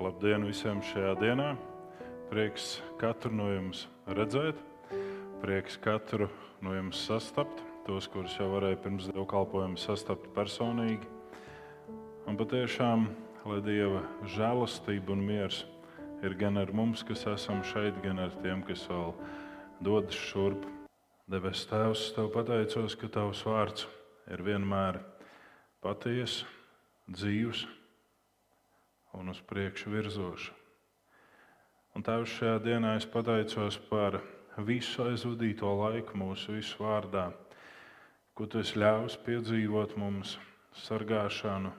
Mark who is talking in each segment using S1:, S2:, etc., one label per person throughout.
S1: Labdien visiem šajā dienā! Prieks katru no jums redzēt, prieks katru no jums sastapt, tos, kurus jau varēja pirms dievkalpojuma sastapt personīgi. Un patiešām, lai Dieva žēlastība un miers ir gan ar mums, kas esam šeit, gan ar tiem, kas vēl dodas šurp. Debes Tēvs, Tev pateicos, ka Tavs vārds ir vienmēr patiesa, dzīves un uz priekšu virzoša. Un Tēvs, šajā dienā es pateicos par visu aizvadīto laiku mūsu visu vārdā, ko Tu esi ļāvis piedzīvot mums, sargāšanu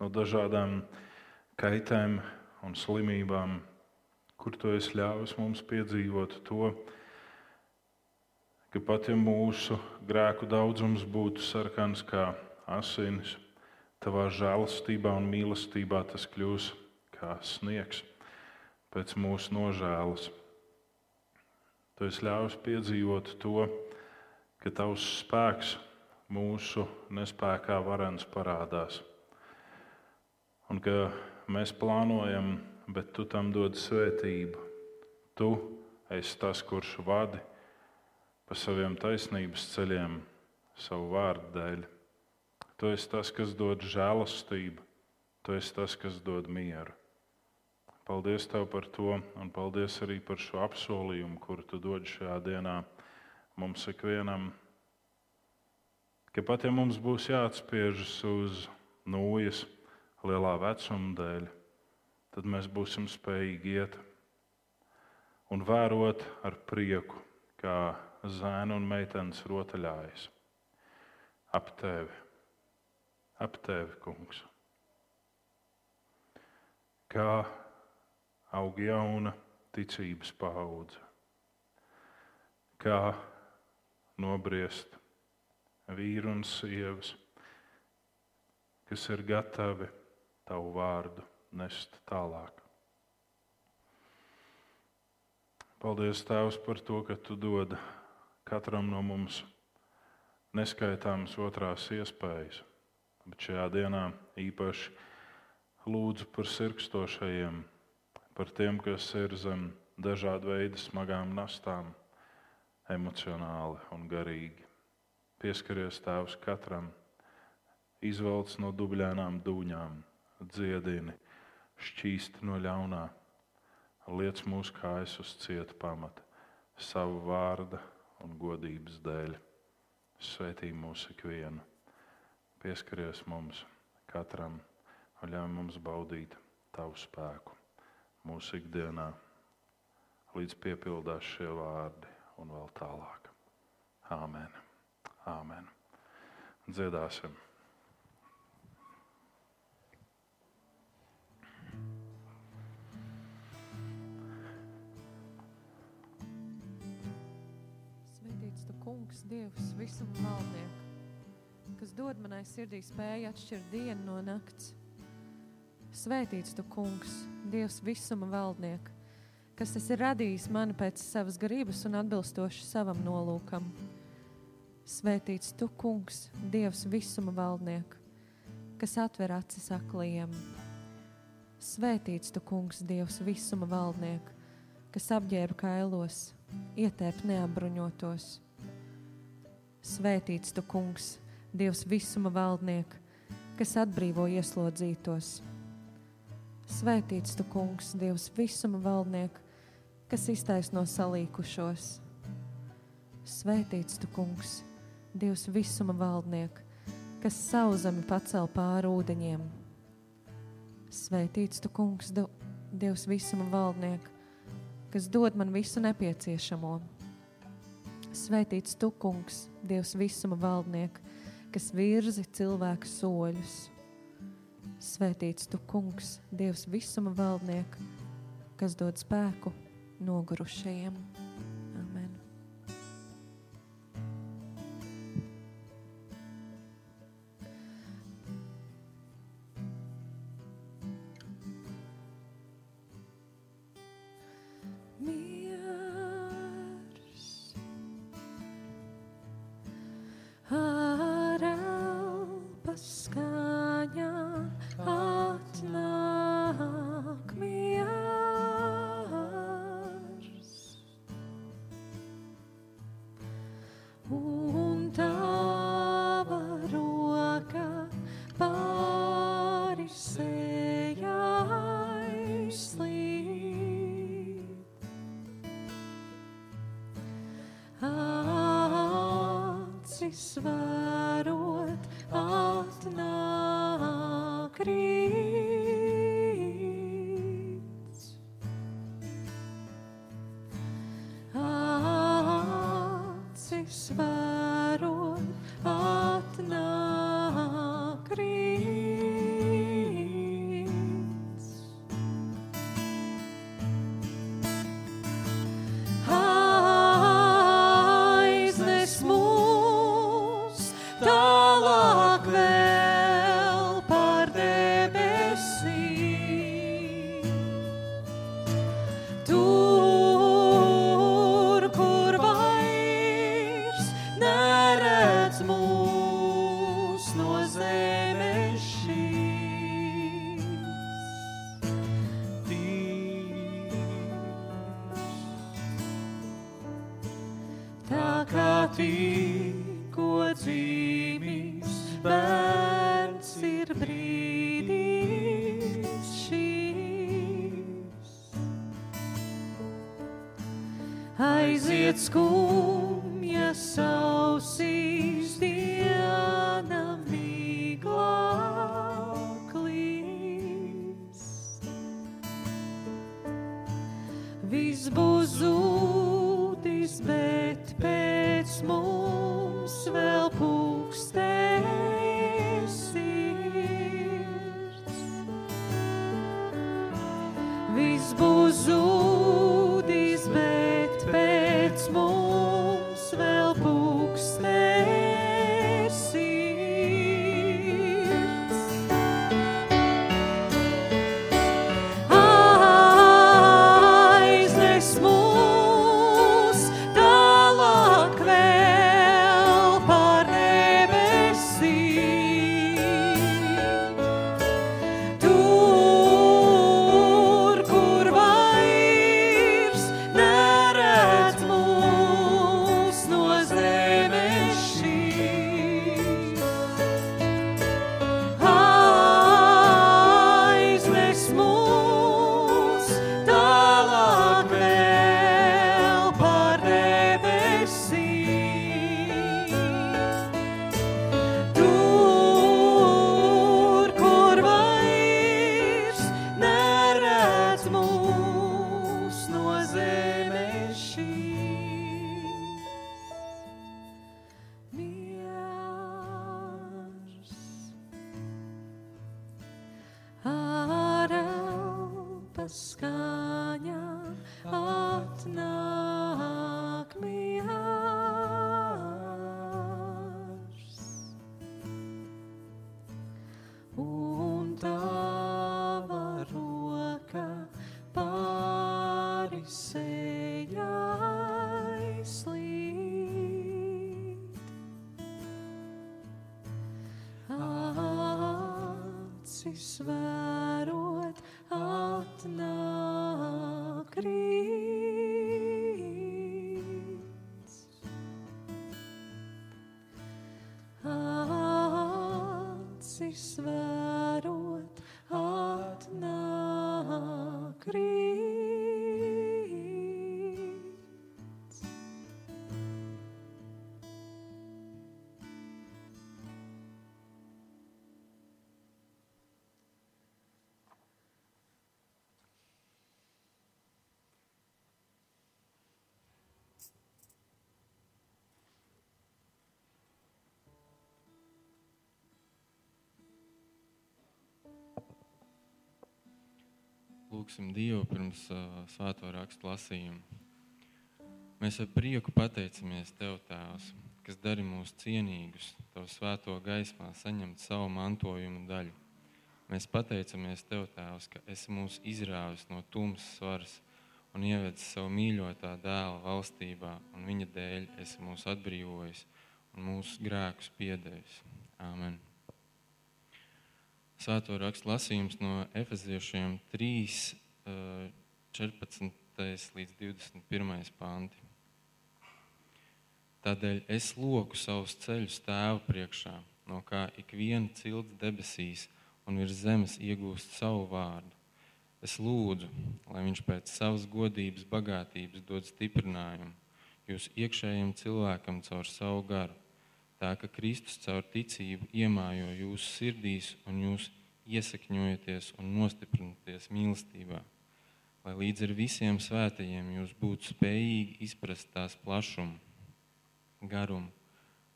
S1: no dažādām kaitēm un slimībām, kur Tu esi ļāvis mums piedzīvot to, ka pat ja mūsu grēku daudzums būtu sarkans kā asinis, tavā žēlastībā un mīlestībā tas kļūs kā sniegs pēc mūsu nožēlas. Tu esi ļāvis piedzīvot to, ka tavs spēks mūsu nespējā varens parādās. Un ka mēs plānojam, bet tu tam dod svētību. Tu esi tas, kurš vadi pa saviem taisnības ceļiem, savu vārdu dēļ. Tu esi tas, kas dod žēlastību, tu esi tas, kas dod mieru. Paldies Tev par to, un paldies arī par šo apsolījumu, kuru Tu dod šajā dienā mums ikvienam. Ka pat ja mums būs jāatspiežas uz nūjas lielā vecuma dēļ, tad mēs būsim spējīgi iet un vērot ar prieku, kā zēna un meitenes rotaļājas ap tevi, ap tevi, kungs. Kā aug jauna ticības paudze, kā nobriest vīri un sievas, kas ir gatavi tavu vārdu nest tālāk. Paldies, Tēvs, par to, ka Tu dod katram no mums neskaitāmas otrās iespējas. Bet šajā dienā īpaši lūdzu par sirkstošajiem, par tiem, kas ir zem dažādu veidu smagām nastām, emocionāli un garīgi. Pieskaries Tēvs katram, izvelc no dubļainām dūņām, dziedini, šķīsti no ļaunā, liec mūsu kājas uz cieta pamata, savu vārdu un godības dēļ. Svētī mūs ikvienu, pieskaries mums katram un ļauj mums baudīt tavu spēku mūsu ikdienā, līdz piepildās šie vārdi un vēl tālāk. Āmen! Āmen. Dziedāsim!
S2: kungs, Dievs, visuma valdnieks, kas dod manai sirdī spēju atšķirt dienu no nakts. Svētīts tu, kungs, Dievs, visuma valdnieks, kas esi radījis mani pēc savas gribas un atbilstoši savam nolūkam. Svētīts tu, kungs, Dievs, visuma valdnieks, kas atver acis akliem. Svētīts tu, kungs, Dievs, visuma valdnieks, kas apģērba kailos, ietēp neapbruņotos Svētīts tu, kungs, Dievs visuma valdniek, kas atbrīvo ieslodzītos. Svētīts tu, kungs, Dievs visuma valdniek, kas iztaisno salīkušos. Svētīts tu, kungs, Dievs visuma valdniek, kas sauzemi pacel pāri ūdeņiem. Svētīts tu, kungs, Dievs visuma valdniek, kas dod man visu nepieciešamo Svētīts tu, kungs, Dievs visuma valdniek, kas virzi cilvēku soļus. Svētīts tu, kungs, Dievs visuma valdniek, kas dod spēku nogurušajiem. Acis
S3: Lūksim Dievu pirms uh, svēto rakstu lasījumu. Mēs ar prieku pateicamies Tev, Tēvs, kas dari mūs cienīgus, Tavu svēto gaismā saņemt savu mantojumu daļu. Mēs pateicamies Tev, Tēvs, ka esi mūs izrāvis no tumsas varas un ievedis savu mīļotā dēla valstībā, un viņa dēļ esi mūs atbrīvojis un mūsu grēkus piedevis. Āmen! Svēto rakstu lasījums no Efeziešiem 3, eh, 14 līdz 21 panti. Tādēļ es loku savus ceļus tēvu priekšā, no kā ik viena cilts debesīs un virs zemes iegūst savu vārdu. Es lūdzu, lai viņš pēc savas godības, bagātības dod stiprinājumu jūsu iekšējiem cilvēkam caur savu garu, tā ka Kristus caur ticību iemājo jūsu sirdīs un jūs iesakņojaties un nostiprināties mīlestībā, lai līdz ar visiem svētajiem jūs būtu spējīgi izprast tās plašumu, garumu,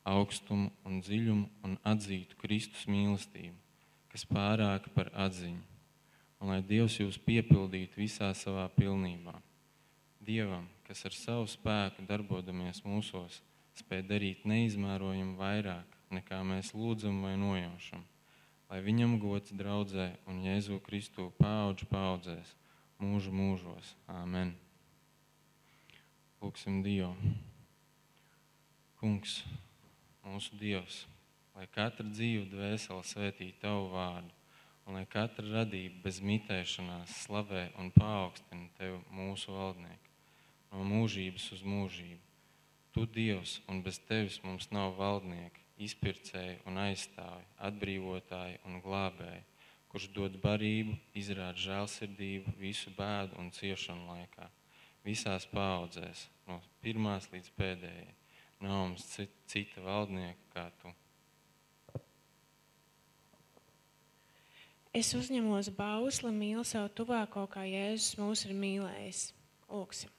S3: augstumu un dziļumu un atzītu Kristus mīlestību, kas pārāka par atziņu, un lai Dievs jūs piepildītu visā savā pilnībā. Dievam, kas ar savu spēku darbodamies mūsos, spēj darīt neizmērojami vairāk, nekā mēs lūdzam vai nojaušam, lai viņam gods draudzē un Jēzu Kristu paudžu paudzēs, mūžu mūžos. Āmen. Lūksim Dievu. Kungs, mūsu Dievs, lai katra dzīve dvēsele svētītu Tavu vārdu, un lai katra radība bez mitēšanās slavē un paaugstina Tevi mūsu valdnieku no mūžības uz mūžību. Tu, Dievs, un bez Tevis mums nav valdnieki, izpircēji un aizstāvi, atbrīvotāji un glābēji, kurš dod barību, izrāda žēlsirdību visu bēdu un ciešanu laikā, visās paudzēs, no pirmās līdz pēdējai. Nav mums cita valdnieka kā tu.
S4: Es uzņemos bausli, mīlu savu tuvāko, kā Jēzus mūs ir mīlējis. Lūksim!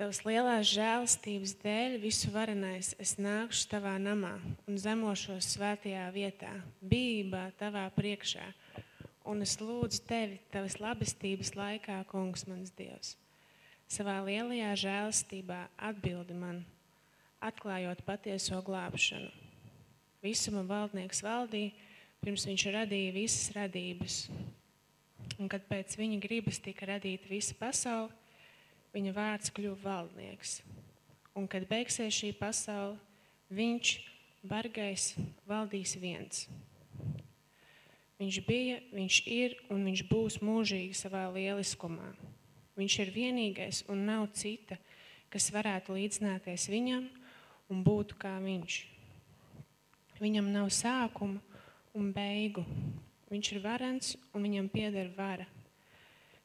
S4: Tavas lielās žēlastības dēļ, visu varenais, es nākšu tavā namā un zemošos svētajā vietā, bībā tavā priekšā. Un es lūdzu tevi, tavas labestības laikā, kungs, mans Dievs. Savā lielajā žēlastībā atbildi man, atklājot patieso glābšanu. Visuma valdnieks valdīja, pirms viņš radīja visas radības. Un kad pēc viņa gribas tika radīta visa pasaule, viņa vārds kļuva valdnieks. Un kad beigsies šī pasaule, viņš, bargais, valdīs viens. Viņš bija, viņš ir un viņš būs mūžīgi savā lieliskumā. Viņš ir vienīgais un nav cita, kas varētu līdzināties viņam un būtu kā viņš. Viņam nav sākuma un beigu. Viņš ir varants un viņam pieder vara.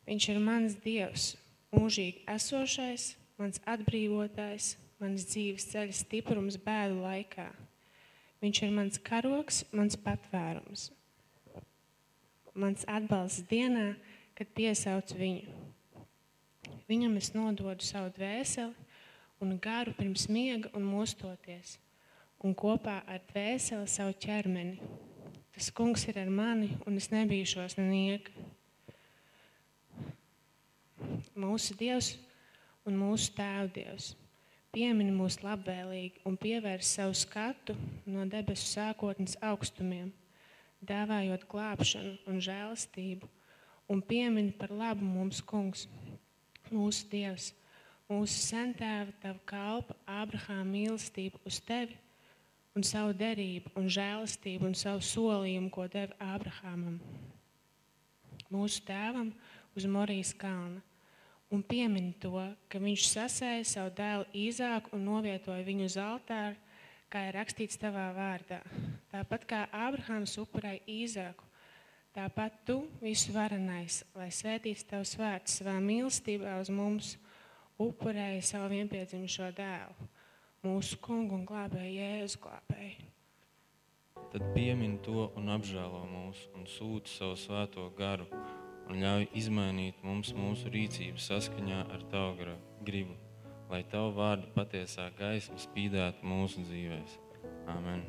S4: Viņš ir mans dievs mūžīgi esošais, mans atbrīvotājs, mans dzīves ceļa stiprums bēdu laikā. Viņš ir mans karoks, mans patvērums, mans atbalsts dienā, kad piesauc viņu. Viņam es nododu savu dvēseli un garu pirms miega un mostoties, un kopā ar dvēseli savu ķermeni. Tas kungs ir ar mani, un es nebīšos nenieka mūsu Dievs un mūsu Tēva Dievs. Piemini mūs labvēlīgi un pievērs savu skatu no debesu sākotnes augstumiem, dāvājot glābšanu un žēlastību, un piemini par labu mums, Kungs, mūsu Dievs, mūsu sentēva, tava kalpa, Ābrahāma mīlestību uz tevi un savu derību un žēlastību un savu solījumu, ko deva Ābrahamam, mūsu tēvam uz Morijas kalna un piemin to, ka viņš sasēja savu dēlu īzāku un novietoja viņu uz altāru, kā ir rakstīts tavā vārdā. Tāpat kā Ābrahāms upurēja īzāku, tāpat tu visu varenais, lai svētīts tavs vārds savā mīlestībā uz mums, upurēja savu vienpiedzimušo dēlu, mūsu kungu un glābēju Jēzus glābēju.
S3: Tad piemin to un apžēlo mūs un sūta savu svēto garu un ļauj izmainīt mums mūsu rīcību saskaņā ar Tavu gribu, lai Tavu vārdu patiesā gaisma spīdētu mūsu dzīvēs. Amen!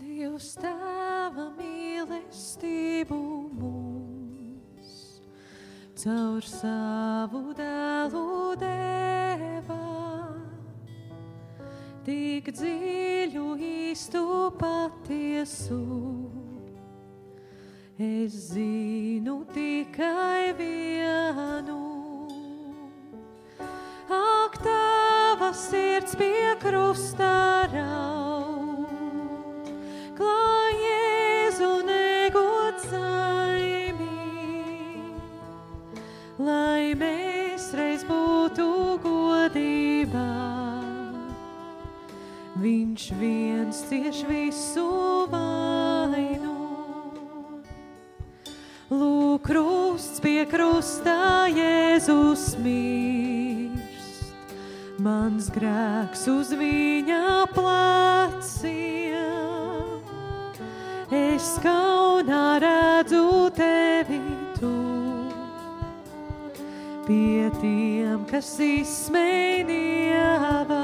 S2: Dievs tēva mīlestību mums caur savu dēlu deva tik dziļu, īstu patiesu. Es zinu tikai vienu. Ak, tava sirds pie krusta raud, Viņš viens cieš visu vainu. Lūk, krusts pie krusta Jēzus mirst. Mans grēks uz viņa pleciem. Es kaunā redzu tevi tu. Pie tiem, kas izsmēnievā.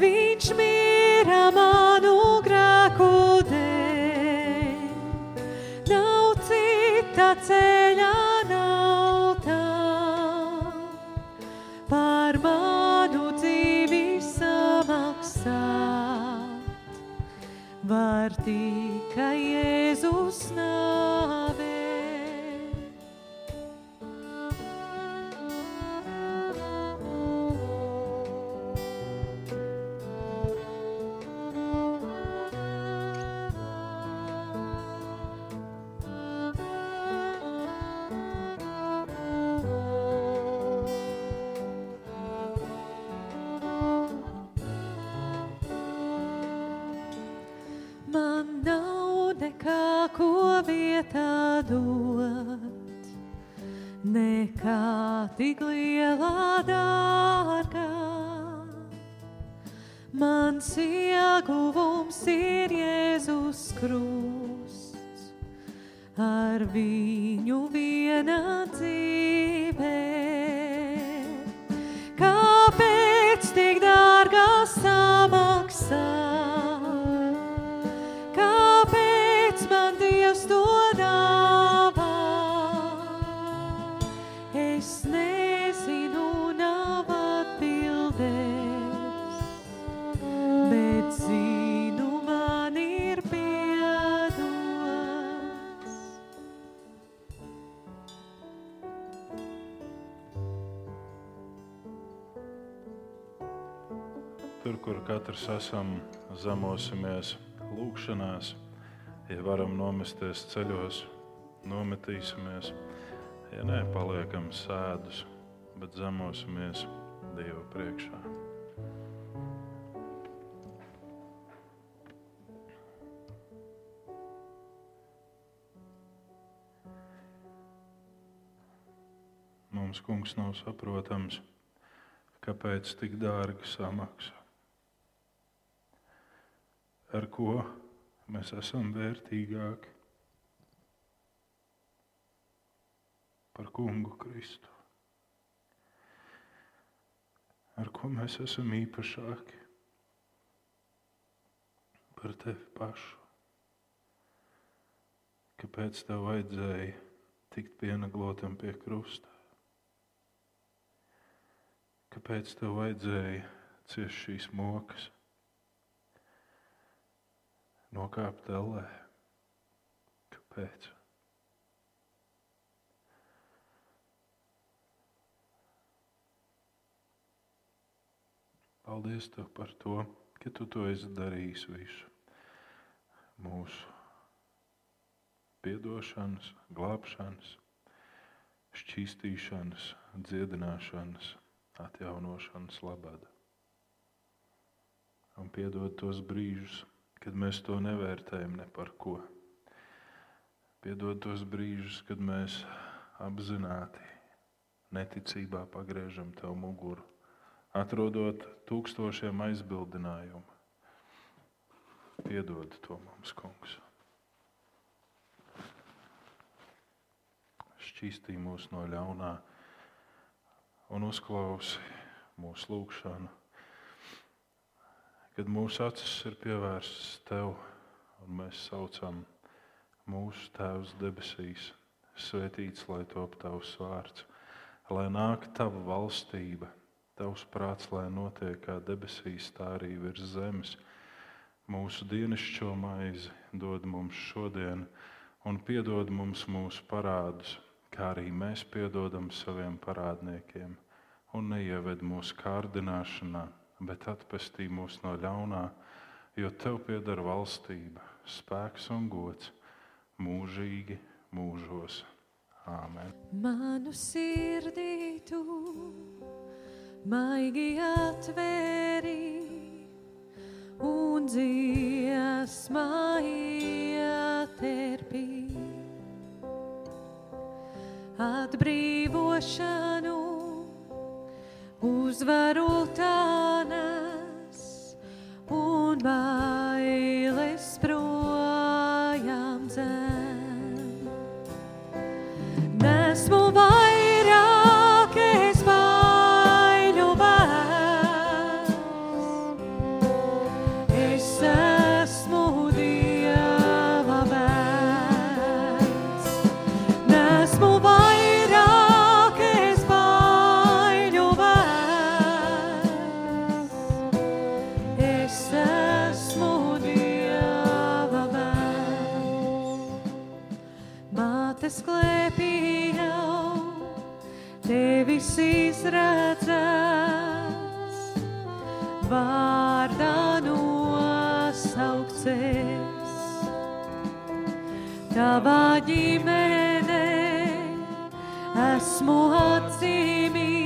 S2: Viņš mīra manu grēku dēļ. Nav cita ceļa, nav tā. Par manu dzīvi samaksāt. Var tikai Mans ieguvums ir Jēzus krusts, ar viņu viena dzīvē. Kāpēc tik dārgā samaksā?
S1: Katrs esam, zemosimies lūgšanās, ja varam nomesties ceļos, nometīsimies, ja nē, paliekam sēdus, bet zemosimies Dieva priekšā. Mums, kungs, nav saprotams, kāpēc tik dārga samaksa. Ar ko mēs esam vērtīgāki par kungu Kristu? Ar ko mēs esam īpašāki par tevi pašu? Kāpēc tev vajadzēja tikt pienaglotam pie krusta? Kāpēc tev vajadzēja ciest šīs mokas, nokāpt ellē? Kāpēc? Paldies tev par to, ka tu to esi darījis visu. Mūsu piedošanas, glābšanas, šķīstīšanas, dziedināšanas, atjaunošanas labad. Un piedod tos brīžus, kad mēs to nevērtējam ne par ko. Piedod tos brīžus, kad mēs apzināti neticībā pagriežam tev muguru, atrodot tūkstošiem aizbildinājumu. Piedod to mums, kungs. Šķīstī mūs no ļaunā un uzklausi mūsu lūgšanu. Kad mūsu acis ir pievērstas tev, un mēs saucam mūsu Tēvs debesīs, svētīts lai top tavs vārds, lai nāk tava valstība, tavs prāts, lai notiek kā debesīs, tā arī virs zemes. Mūsu dienascho maizi dod mums šodien, un piedod mums mūsu parādus, kā arī mēs piedodam saviem parādniekiem un neieved mūsu kārdināšanā, bet atpestī mūs no ļaunā, jo tev pieder valstība, spēks un gods mūžīgi mūžos. Āmen.
S2: Manu sirdī tu maigi atvēri un dziesmā ieterpi. atbrīvošanu, uzvaru tānas un bailes Tavā ģimenē esmu atzīmīs,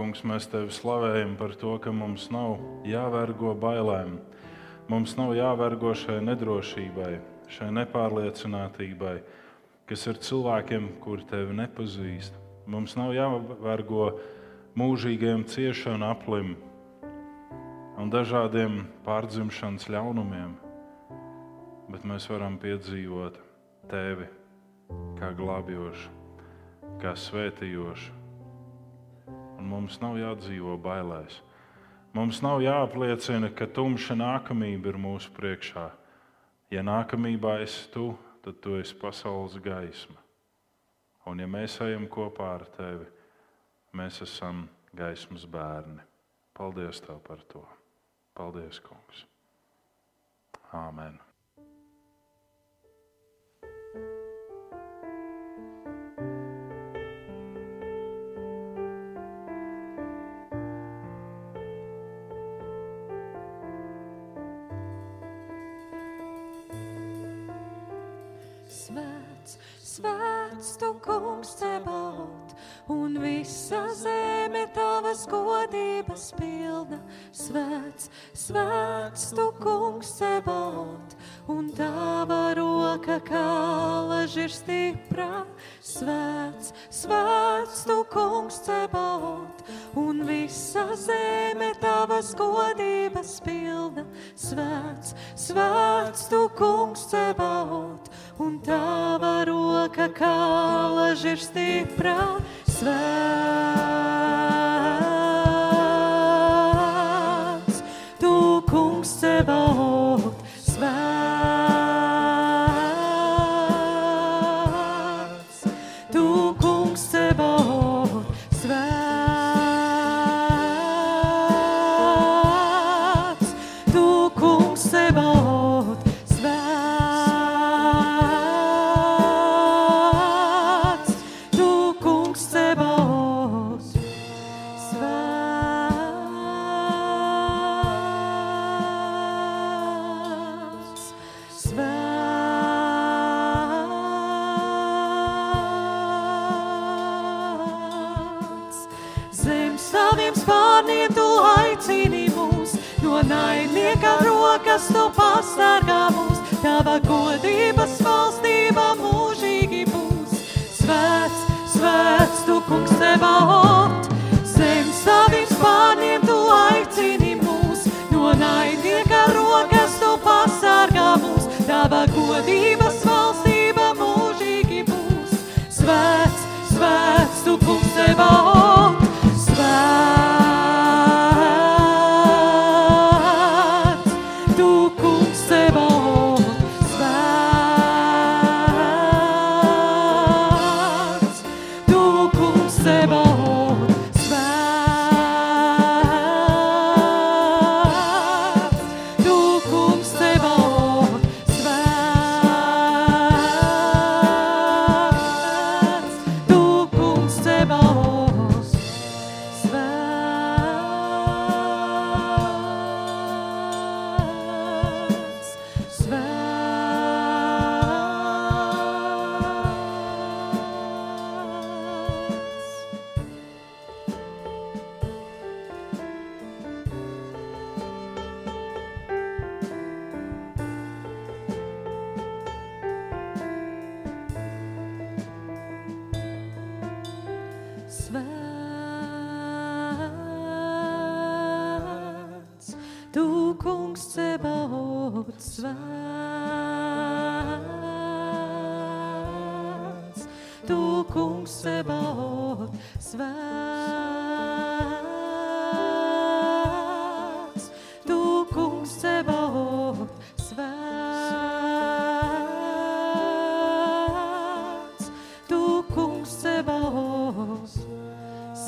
S1: kungs, mēs tevi slavējam par to, ka mums nav jāvergo bailēm. Mums nav jāvergo šai nedrošībai, šai nepārliecinātībai, kas ir cilvēkiem, kuri tevi nepazīst. Mums nav jāvergo mūžīgiem ciešanu aplim un dažādiem pārdzimšanas ļaunumiem, bet mēs varam piedzīvot tevi kā glābjošu, kā svētījošu un mums nav jādzīvo bailēs. Mums nav jāapliecina, ka tumša nākamība ir mūsu priekšā. Ja nākamībā esi tu, tad tu esi pasaules gaisma. Un ja mēs ejam kopā ar tevi, mēs esam gaismas bērni. Paldies tev par to. Paldies, kungs. Āmen.
S2: Svēts, svēts tu kungs cebaut, un visa zeme tavas godības pilna. Svēts, svēts tu kungs cebaut, un tava roka kā laži ir stipra. Svēts, svēts tu kungs cebaut, un visa zeme tavas godības pilna. Svēts, svēts tu kungs cebaut, un tava roka kā laži ir stipra. Svēts,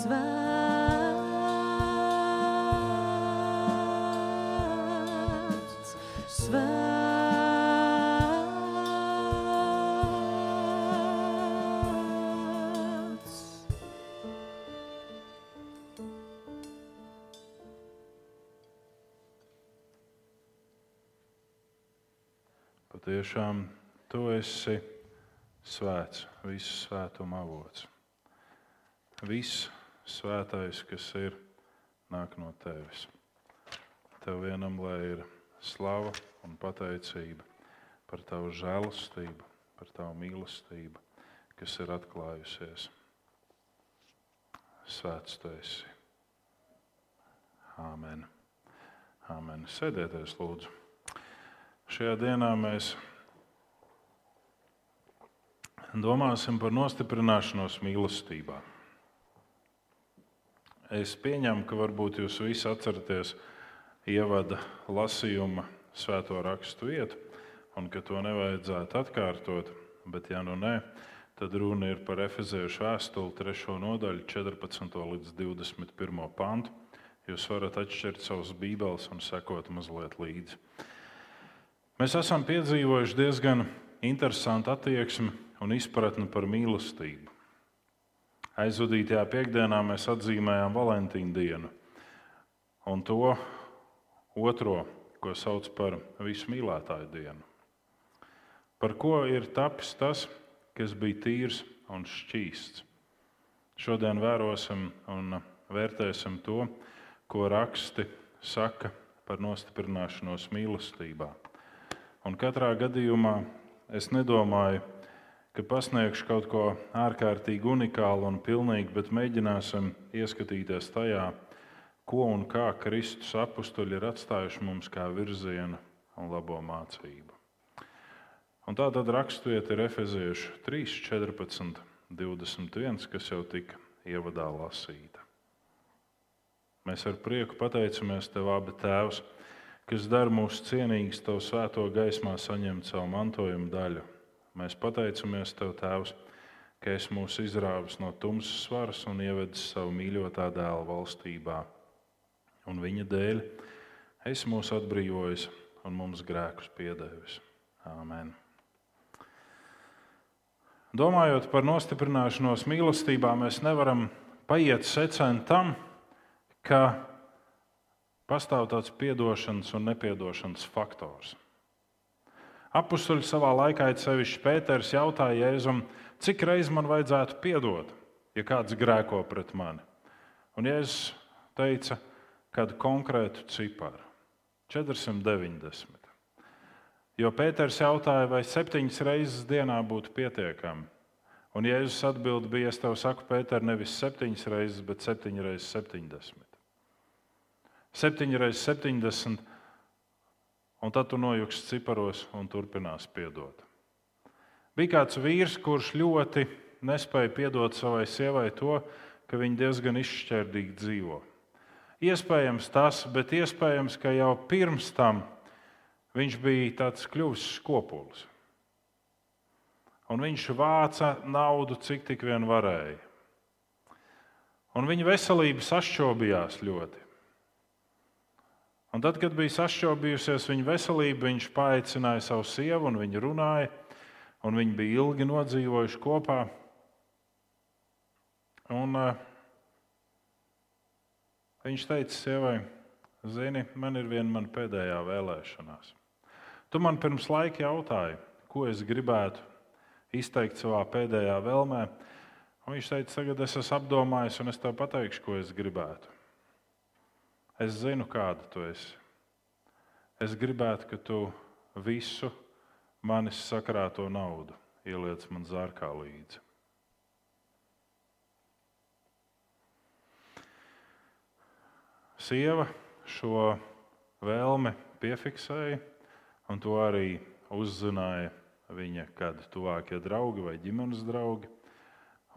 S2: Svēts, svēts.
S1: Patiešām tu esi svēts, visu svētuma avots. Viss svētais, kas ir, nāk no tevis. Tev vienam lai ir slava un pateicība par tavu žēlastību, par tavu mīlestību, kas ir atklājusies. Svēts tu esi. Āmen. Āmen. Sēdieties, lūdzu. Šajā dienā mēs domāsim par nostiprināšanos mīlestībā. Es pieņemu, ka varbūt jūs visi atceraties ievada lasījuma svēto rakstu vietu, un ka to nevajadzētu atkārtot. Bet, ja nu nē, tad runa ir par efeziešu vēstuli 3. nodaļu, 14. līdz 21. pantu. Jūs varat atšķirt savus bībeles un sekot mazliet līdzi. Mēs esam piedzīvojuši diezgan interesantu attieksmi un izpratni par mīlestību. Aizvadītajā piekdienā mēs atzīmējām Valentīnu dienu un to otro, ko sauc par visu mīlētāju dienu. Par ko ir tapis tas, kas bija tīrs un šķīsts. Šodien vērosim un vērtēsim to, ko raksti saka par nostiprināšanos mīlestībā. Un katrā gadījumā es nedomāju, ka pasniegšu kaut ko ārkārtīgi unikālu un pilnīgu, bet mēģināsim ieskatīties tajā, ko un kā Kristus apstuļi ir atstājuši mums kā virzienu un labo mācību. Un tā tad raksturvieta ir Efeziešu 3, 14, 21, kas jau tika ievadā lasīta. Mēs ar prieku pateicamies Tev, abi Tēvs, kas dara mūs cienīgus Tavu svēto gaismā saņemt savu mantojumu daļu. Mēs pateicamies Tev, Tēvs, ka esi mūs izrāvis no tumsas varas un ievedis savu mīļotā dēla valstībā. Un viņa dēļ esi mūs atbrīvojis un mums grēkus piedevis. Āmen! Domājot par nostiprināšanos mīlestībā, mēs nevaram paiet secen tam, ka pastāv tāds piedošanas un nepiedošanas faktors. Apustuļi savā laikā, it sevišķi Pēters, jautāja Jēzum, cik reizes man vajadzētu piedot, ja kāds grēko pret mani. Un Jēzus teica kādu konkrētu ciparu - 490. Jo Pēters jautāja, vai septiņas reizes dienā būtu pietiekami. Un Jēzus atbild, bija, es tev saku, Pēter, nevis septiņas reizes, bet septiņas reizes septiņdesmit. Septiņas reizes septiņdesmit, un tad tu nojūgs ciparos un turpinās piedot. Bija kāds vīrs, kurš ļoti nespēja piedot savai sievai to, ka viņa diezgan izšķērdīgi dzīvo. Iespējams tas, bet iespējams, ka jau pirms tam viņš bija tāds kļuvis skopulis. Un viņš vāca naudu, cik tik vien varēja. Un viņa veselība sašķobījās ļoti. Un tad, kad bija sašķobījusies viņa veselība, viņš paaicināja savu sievu, un viņi runāja, un viņi bija ilgi nodzīvojuši kopā. Un, uh, viņš teica sievai, zini, man ir viena man pēdējā vēlēšanās. Tu man pirms laika jautāji, ko es gribētu izteikt savā pēdējā vēlmē. Un viņš teica, tagad es esmu apdomājis, un es tev pateikšu, ko es gribētu. Es zinu, kāda tu esi. Es gribētu, ka tu visu manis sakrāto naudu ieliec man zārkā līdzi. Sieva šo vēlmi piefiksēja, un to arī uzzināja viņa kādi tuvākie draugi vai ģimenes draugi.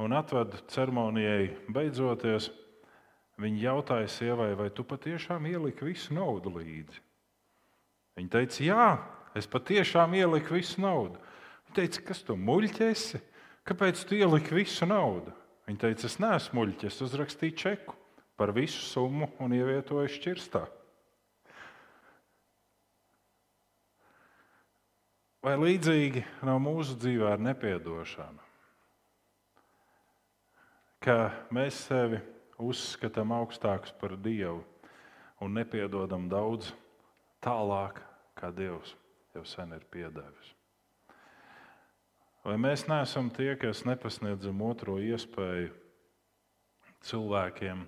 S1: Un atveda ceremonijai beidzoties, viņi jautāja sievai, vai tu patiešām ieliki visu naudu līdzi. Viņa teica, jā, es patiešām ieliku visu naudu. Viņa teica, kas tu muļķēsi? Kāpēc tu ieliki visu naudu? Viņa teica, es neesmu muļķis, uzrakstīju čeku par visu summu un ievietoju šķirstā. Vai līdzīgi nav mūsu dzīvē ar nepiedošanu? Ka mēs sevi uzskatām augstākus par Dievu un nepiedodam daudz tālāk, kā Dievs jau sen ir piedevis. Vai mēs neesam tie, kas nepasniedzam otro iespēju cilvēkiem,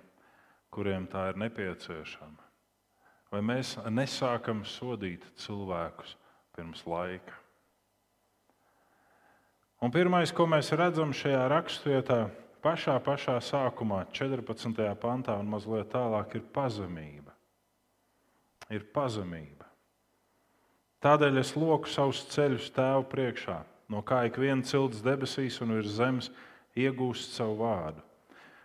S1: kuriem tā ir nepieciešama? Vai mēs nesākam sodīt cilvēkus pirms laika? Un pirmais, ko mēs redzam šajā raksturvietā, pašā, pašā sākumā, 14. pantā un mazliet tālāk, ir pazemība. Ir pazemība. Tādēļ es loku savus ceļus tēvu priekšā, no kā ik viena cilts debesīs un virs zemes iegūst savu vārdu.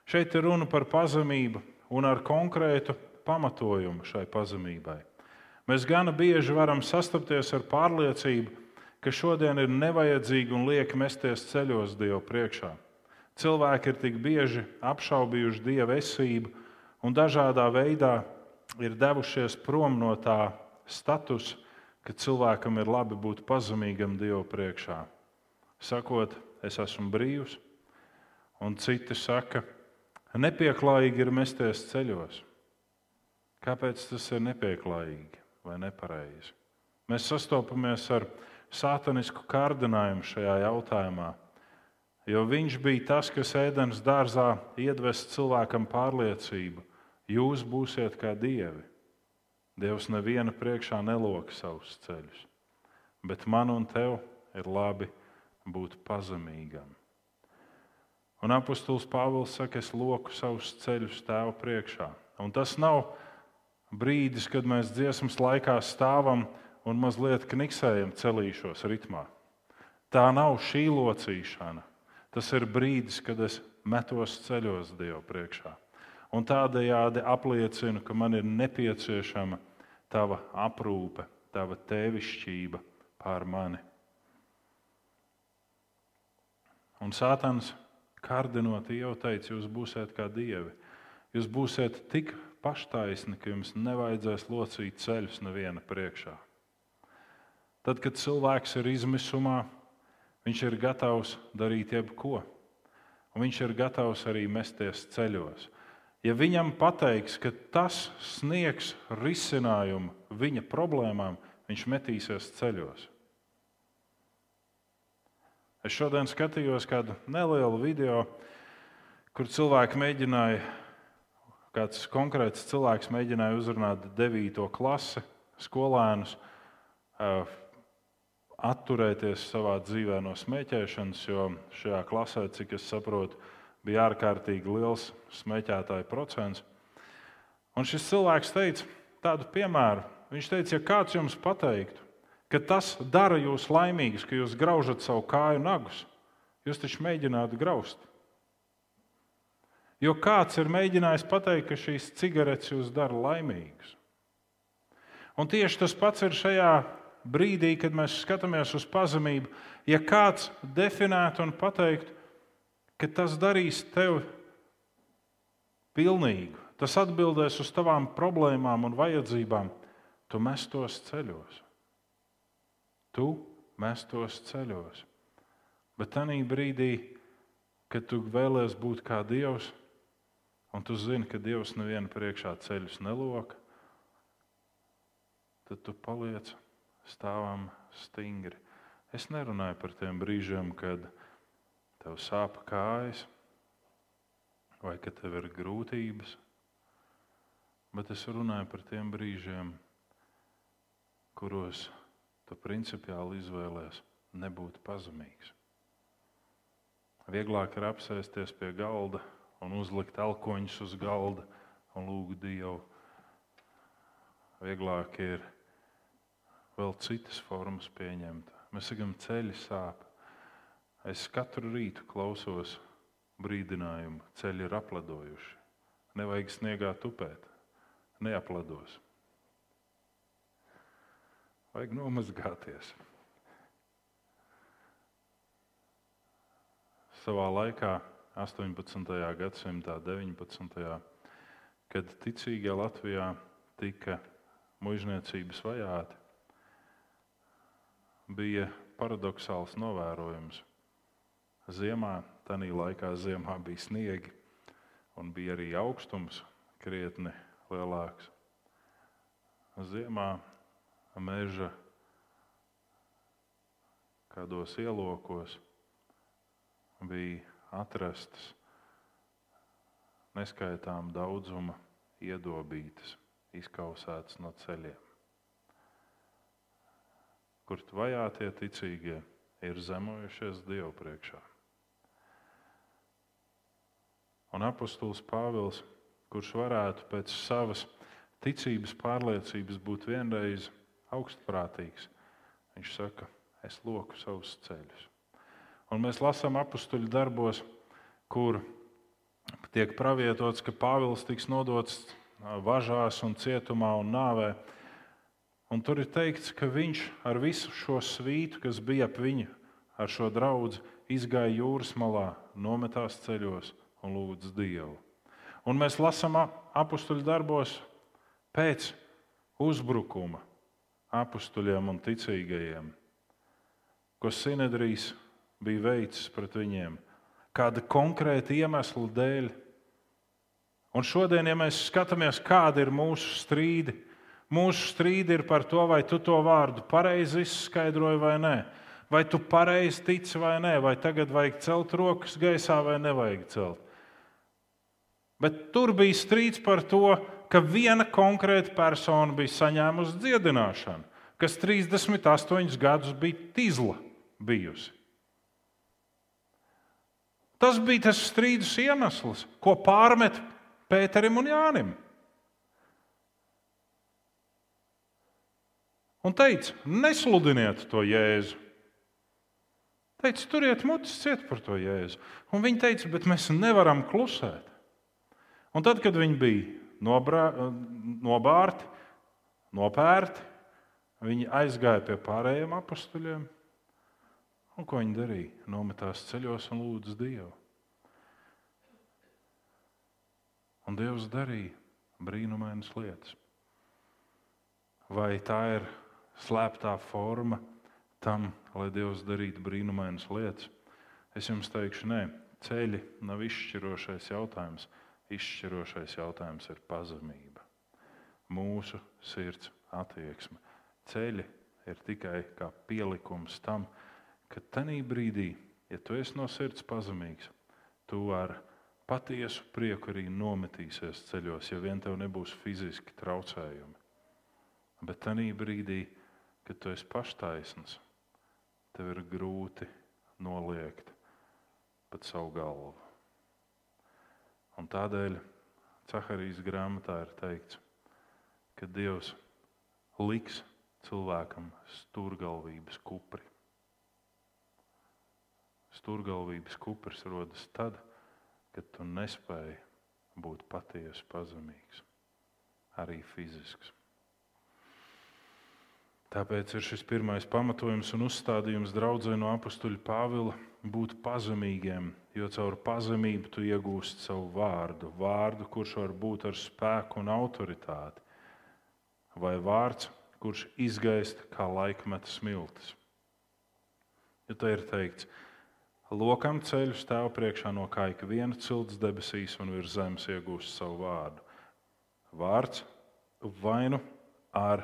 S1: Šeit ir runa par pazemību, un ar konkrētu pamatojumu šai pazemībai. Mēs gana bieži varam sastapties ar pārliecību, ka šodien ir nevajadzīgi un lieki mesties ceļos Dievu priekšā. Cilvēki ir tik bieži apšaubījuši Dieva esību un dažādā veidā ir devušies prom no tā statusa, ka cilvēkam ir labi būt pazemīgam Dievu priekšā. Sakot, es esmu brīvs, un citi saka, ka Nepieklājīgi ir mesties ceļos. Kāpēc tas ir nepieklājīgi vai nepareizi? Mēs sastopamies ar sātanisku kārdinājumu šajā jautājumā, jo viņš bija tas, kas ēdienas dārzā iedvesa cilvēkam pārliecību, jūs būsiet kā dievi. Dievs neviena priekšā neloka savus ceļus, bet man un tev ir labi būt pazemīgam. Un apustulis Pāvils saka, es loku savus ceļus tēvu priekšā. Un tas nav brīdis, kad mēs dziesmas laikā stāvam un mazliet kniksējam celīšos ritmā. Tā nav šī locīšana. Tas ir brīdis, kad es metos ceļos Dievu priekšā. Un tādējādi apliecinu, ka man ir nepieciešama tava aprūpe, tava tēvišķība pār mani. Un Sātans kārdinot, jau teica, jūs būsiet kā dievi. Jūs būsiet tik paštaisni, ka jums nevajadzēs locīt ceļus neviena priekšā. Tad, kad cilvēks ir izmisumā, viņš ir gatavs darīt jebko. Un viņš ir gatavs arī mesties ceļos. Ja viņam pateiks, ka tas sniegs risinājumu viņa problēmām, viņš metīsies ceļos. Es šodien skatījos kādu nelielu video, kur cilvēki mēģināja kāds konkrēts cilvēks mēģināja uzrunāt 9. klasi skolēnus, atturēties savā dzīvē no smēķēšanas, jo šajā klasē, cik es saprotu, bija ārkārtīgi liels smēķētāju procents. Un šis cilvēks teica tādu piemēru. Viņš teica, ja kāds jums pateiktu, ka tas dara jūs laimīgus, ka jūs graužat savu kāju nagus, jūs taču mēģinātu graust. Jo kāds ir mēģinājis pateikt, ka šīs cigaretes jūs dara laimīgus. Un tieši tas pats ir šajā brīdī, kad mēs skatāmies uz pazemību. Ja kāds definētu un pateiktu, ka tas darīs tevi pilnīgu, tas atbildēs uz tavām problēmām un vajadzībām, tu mestos ceļos. Tu mestos ceļos. Bet tajā brīdī, kad tu vēlēsies būt kā Dievs, un tu zini, ka Dievs nevienu priekšā ceļus neloka, tad tu paliec stāvam stingri. Es nerunāju par tiem brīžiem, kad tev sāp kājas, vai ka tev ir grūtības, bet es runāju par tiem brīžiem, kuros tu principiāli izvēlējies nebūt pazemīgs. Vieglāk ir apsēsties pie galda un uzlikt elkoņus uz galda un lūgt Dievu. Vieglāk ir vēl citas formas pieņemt. Mēs sakām, ceļi sāp. Es katru rītu klausos brīdinājumu, ceļi ir apladojuši. Nevajag sniegā tupēt, neaplados. Vajag nomazgāties. Savā laikā 18. gadsimtā, 19. kad ticīgie Latvijā tika mužniecības vajāti, bija paradoxāls novērojums. Ziemā, tajā laikā ziemā bija sniegi un bija arī augstums krietni lielāks. Ziemā meža kādos ielokos bija atrastas neskaitām daudzuma iedobītas, izkausētas no ceļiem. Kur vajātie ticīgie ir zemojušies Dievu priekšā. Un apustulis Pāvils, kurš varētu pēc savas ticības pārliecības būt vienreiz augstprātīgs, viņš saka, es loku savus ceļus. Un mēs lasām apakstuļu darbos, kur tiek pravietots, ka Pāvils tiks nodots važās, un cietumā un nāvē. Un tur ir teikts, ka viņš ar visu šo svītu, kas bija ap viņu, ar šo draugu, izgāja jūras malā, nometās ceļos un lūdza Dievu. Un mēs lasām apakstuļu darbos pēc uzbrukuma apakstuļiem un ticīgajiem, ko Sinedrijs bija veicis pret viņiem, kāda konkrēta iemesla dēļ. Un šodien, ja mēs skatāmies, kāda ir mūsu strīdi, mūsu strīdi ir par to, vai tu to vārdu pareizi izskaidroji vai nē. Vai tu pareizi tici vai nē, vai tagad vajag celt rokas gaisā vai nevajag celt. Bet tur bija strīds par to, ka viena konkrēta persona bija saņēmusi dziedināšanu, kas 38 gadus bija tīzla bijusi. Tas bija tas strīdus iemesls, ko pārmet Pēterim un Jānim. Un teica, nesludiniet to Jēzu. Teica, turiet mutis ciet par to Jēzu. Un viņi teica, bet mēs nevaram klusēt. Un tad, kad viņi bija nobrā, nobārti, nopērti, viņi aizgāja pie pārējiem apstuļiem Un ko viņi darīja? Nometās ceļos un lūdza Dievu. Un Dievs darīja brīnumainas lietas. Vai tā ir slēptā forma tam, lai Dievs darītu brīnumainas lietas? Es jums teikšu, nē, ceļi nav izšķirošais jautājums. Izšķirošais jautājums ir pazemība, mūsu sirds attieksme. Ceļi ir tikai kā pielikums tam, ka tajā brīdī, ja tu esi no sirds pazemīgs, tu ar patiesu prieku arī nometīsies ceļos, ja vien tev nebūs fiziski traucējumi. Bet tajā brīdī, kad tu esi paštaisns, tev ir grūti noliegt pat savu galvu. Un tādēļ Caharijas grāmatā ir teikts, ka Dievs liks cilvēkam stūrgalvības kupri. Stūrgalvības kuprs rodas tad, kad tu nespēji būt patiesi pazemīgs, arī fizisks. Tāpēc ir šis pirmais pamatojums un uzstādījums draudzē no apakstuļa Pāvila būt pazemīgiem, jo caur pazemību tu iegūsti savu vārdu, vārdu, kurš var būt ar spēku un autoritāti, vai vārds, kurš izgaist kā laikmeta smiltis. Jo te ir teikts, Lokam ceļu stāv priekšā no kā ik viena cilts debesīs un virs zemes iegūst savu vārdu. Vārds vai nu ar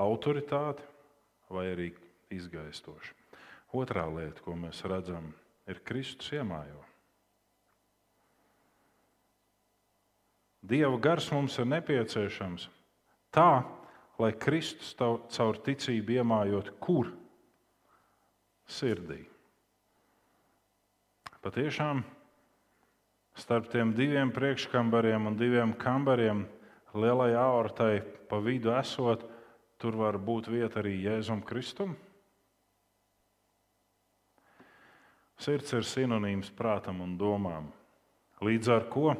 S1: autoritāti, vai arī izgaistoši. Otrā lieta, ko mēs redzam, ir Kristus iemājo. Dieva gars mums ir nepieciešams tā, lai Kristus caur ticību iemājot kur? Sirdī. Patiešām starp tiem diviem priekškambariem un diviem kambariem lielai aortai pa vidu esot, tur var būt vieta arī Jēzum Kristum. Sirds ir sinonīms prātam un domām. Līdz ar to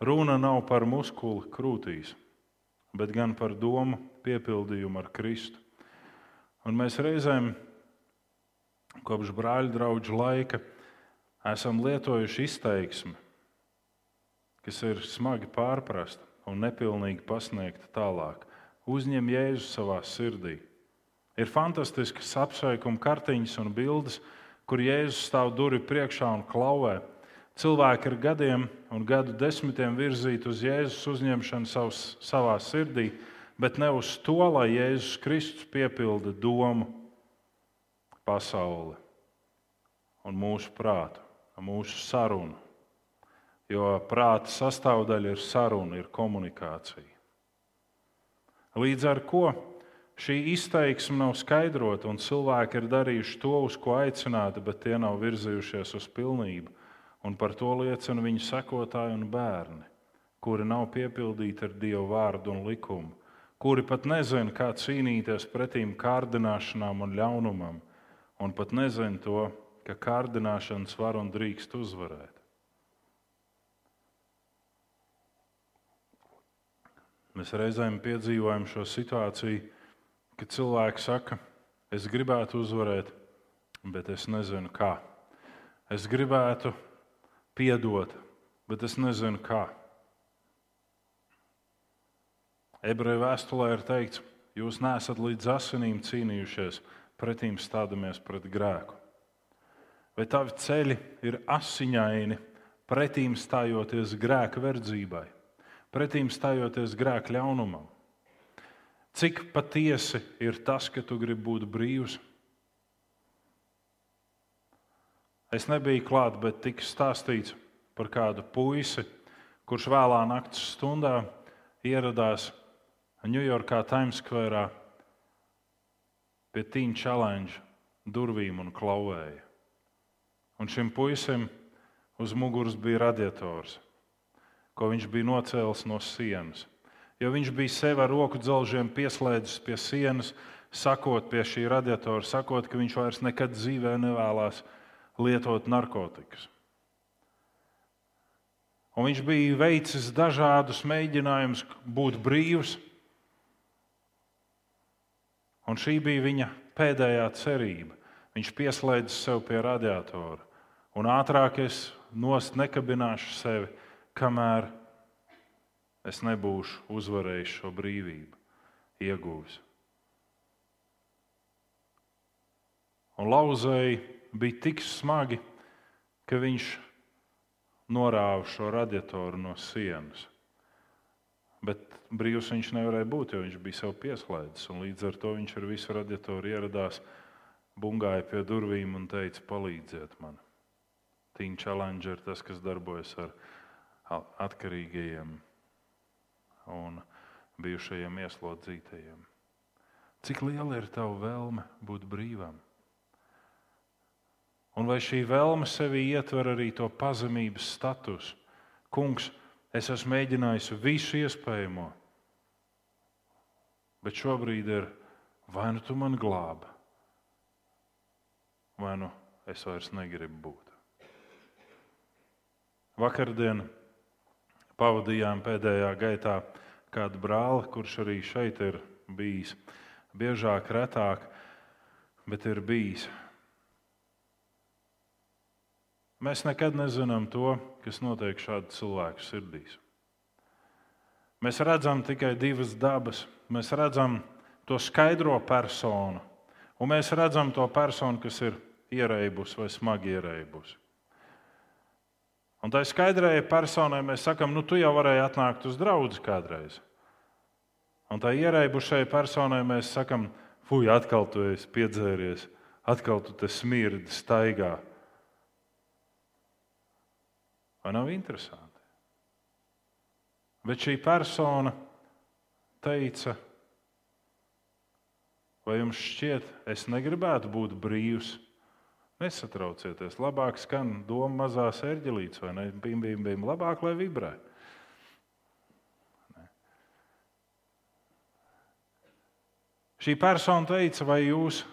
S1: runa nav par muskuli krūtīs, bet gan par domu piepildījumu ar Kristu. Un mēs reizēm, kopš brāļa draugu laika, esam lietojuši izteiksmi, kas ir smagi pārprasta un nepilnīgi pasniegta tālāk. Uzņem Jēzu savā sirdī. Ir fantastiskas apsveikuma kartiņas un bildes, kur Jēzus stāv durvju priekšā un klauvē. Cilvēki ar gadiem un gadu desmitiem virzīti uz Jēzus uzņemšanu savs, savā sirdī, bet ne uz to, lai Jēzus Kristus piepilda domu, pasauli un mūsu prātu mūsu sarunu. Jo prāta sastāvdaļa ir saruna, ir komunikācija. Līdz ar to šī izteiksme nav skaidrota, un cilvēki ir darījuši to, uz ko aicināti, bet tie nav virzījušies uz pilnību. Un par to liecina viņu sekotāji un bērni, kuri nav piepildīti ar Dieva vārdu un likumu, kuri pat nezina, kā cīnīties pretīm kārdināšanām un ļaunumam, un pat nezina to, ka kārdināšanas var un drīkst uzvarēt. Mēs reizēm piedzīvojam šo situāciju, kad cilvēki saka, es gribētu uzvarēt, bet es nezinu, kā. Es gribētu piedot, bet es nezinu, kā. Ebreju vēstulē ir teikts, jūs neesat līdz asinīm cīnījušies, pretīm stādamies pret grēku vai tavi ceļi ir asiņaini, pretīm stājoties grēka verdzībai, pretīm stājoties grēka ļaunumam. Cik patiesi ir tas, ka tu gribi būt brīvs? Es nebiju klāt, bet tika stāstīts par kādu puisi, kurš vēlā naktas stundā ieradās Ņujorkā, Times Square pie Tīņa challenge durvīm un klauvēja. Un šim puisim uz muguras bija radiators, ko viņš bija nocēlis no sienas. Jo viņš bija sev ar roku dzelžiem pieslēdzis pie sienas, sakot pie šī radiatora, sakot, ka viņš vairs nekad dzīvē nevēlas lietot narkotikas. Un viņš bija veicis dažādus mēģinājumus būt brīvs, un šī bija viņa pēdējā cerība. Viņš pieslēdz sev pie radiatora un ātrāk es nost nekabināšu sevi, kamēr es nebūšu uzvarējis šo brīvību, iegūs. Un lauzēji bija tik smagi, ka viņš norāva šo radiatoru no sienas. Bet brīvs viņš nevarēja būt, jo viņš bija sev pieslēdzis. Līdz ar to viņš ar visu radiatoru ieradās, bungāja pie durvīm un teica: Palīdziet man! Teen Challenge ir tas, kas darbojas ar atkarīgajiem un bijušajiem ieslodzītajiem. Cik liela ir tava vēlme būt brīvam? Un vai šī vēlme sevī ietver arī to pazemības statusu? Kungs, es esmu mēģinājis visu iespējamo, bet šobrīd ir vai nu tu man glābi, vai nu es vairs negribu būt. Vakardien pavadījām pēdējā gaitā kādu brāli, kurš arī šeit ir bijis. Biežāk, retāk, bet ir bijis. Mēs nekad nezinām to, kas notiek šādu cilvēku sirdīs. Mēs redzam tikai divas dabas. Mēs redzam to skaidro personu, un mēs redzam to personu, kas ir ierēbusi vai smagi ierēbusi. Un tai skaidrajai personai mēs sakām, nu, tu jau varēji atnākt uz draugu kādreiz. Un tai ierēbušai personai mēs sakām, fuj, atkal tu esi piedzēries, atkal tu te smirdi, staigā. Vai nav interesanti? Bet šī persona teica, vai jums šķiet, es negribētu būt brīvs? Nesatraucieties, labāk skan doma mazās ērģelītes, vai ne? Bim, bim, bim, labāk, lai vibrē. Ne. Šī persona teica, vai jūs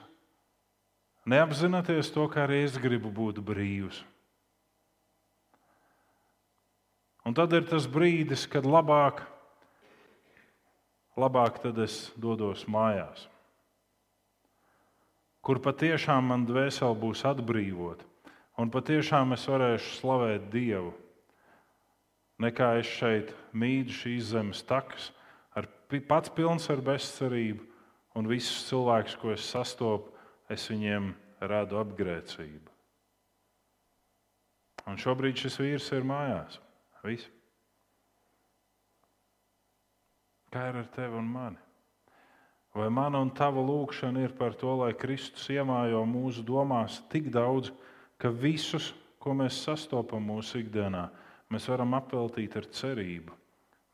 S1: neapzināties to, ka arī es gribu būt brīvs? Un tad ir tas brīdis, kad labāk, labāk tad es dodos mājās, kur patiešām man dvēsele būs atbrīvota, un patiešām es varēšu slavēt Dievu. Nekā es šeit mīdu šīs zemes takas, ar, pats pilns ar bezcerību, un visus cilvēkus, ko es sastopu, es viņiem radu apgrēcību. Un šobrīd šis vīrs ir mājās. Viss. Kā ir ar tevi un mani? Vai mana un tava lūkšana ir par to, lai Kristus iemājo mūsu domās tik daudz, ka visus, ko mēs sastopam mūsu ikdienā, mēs varam apveltīt ar cerību,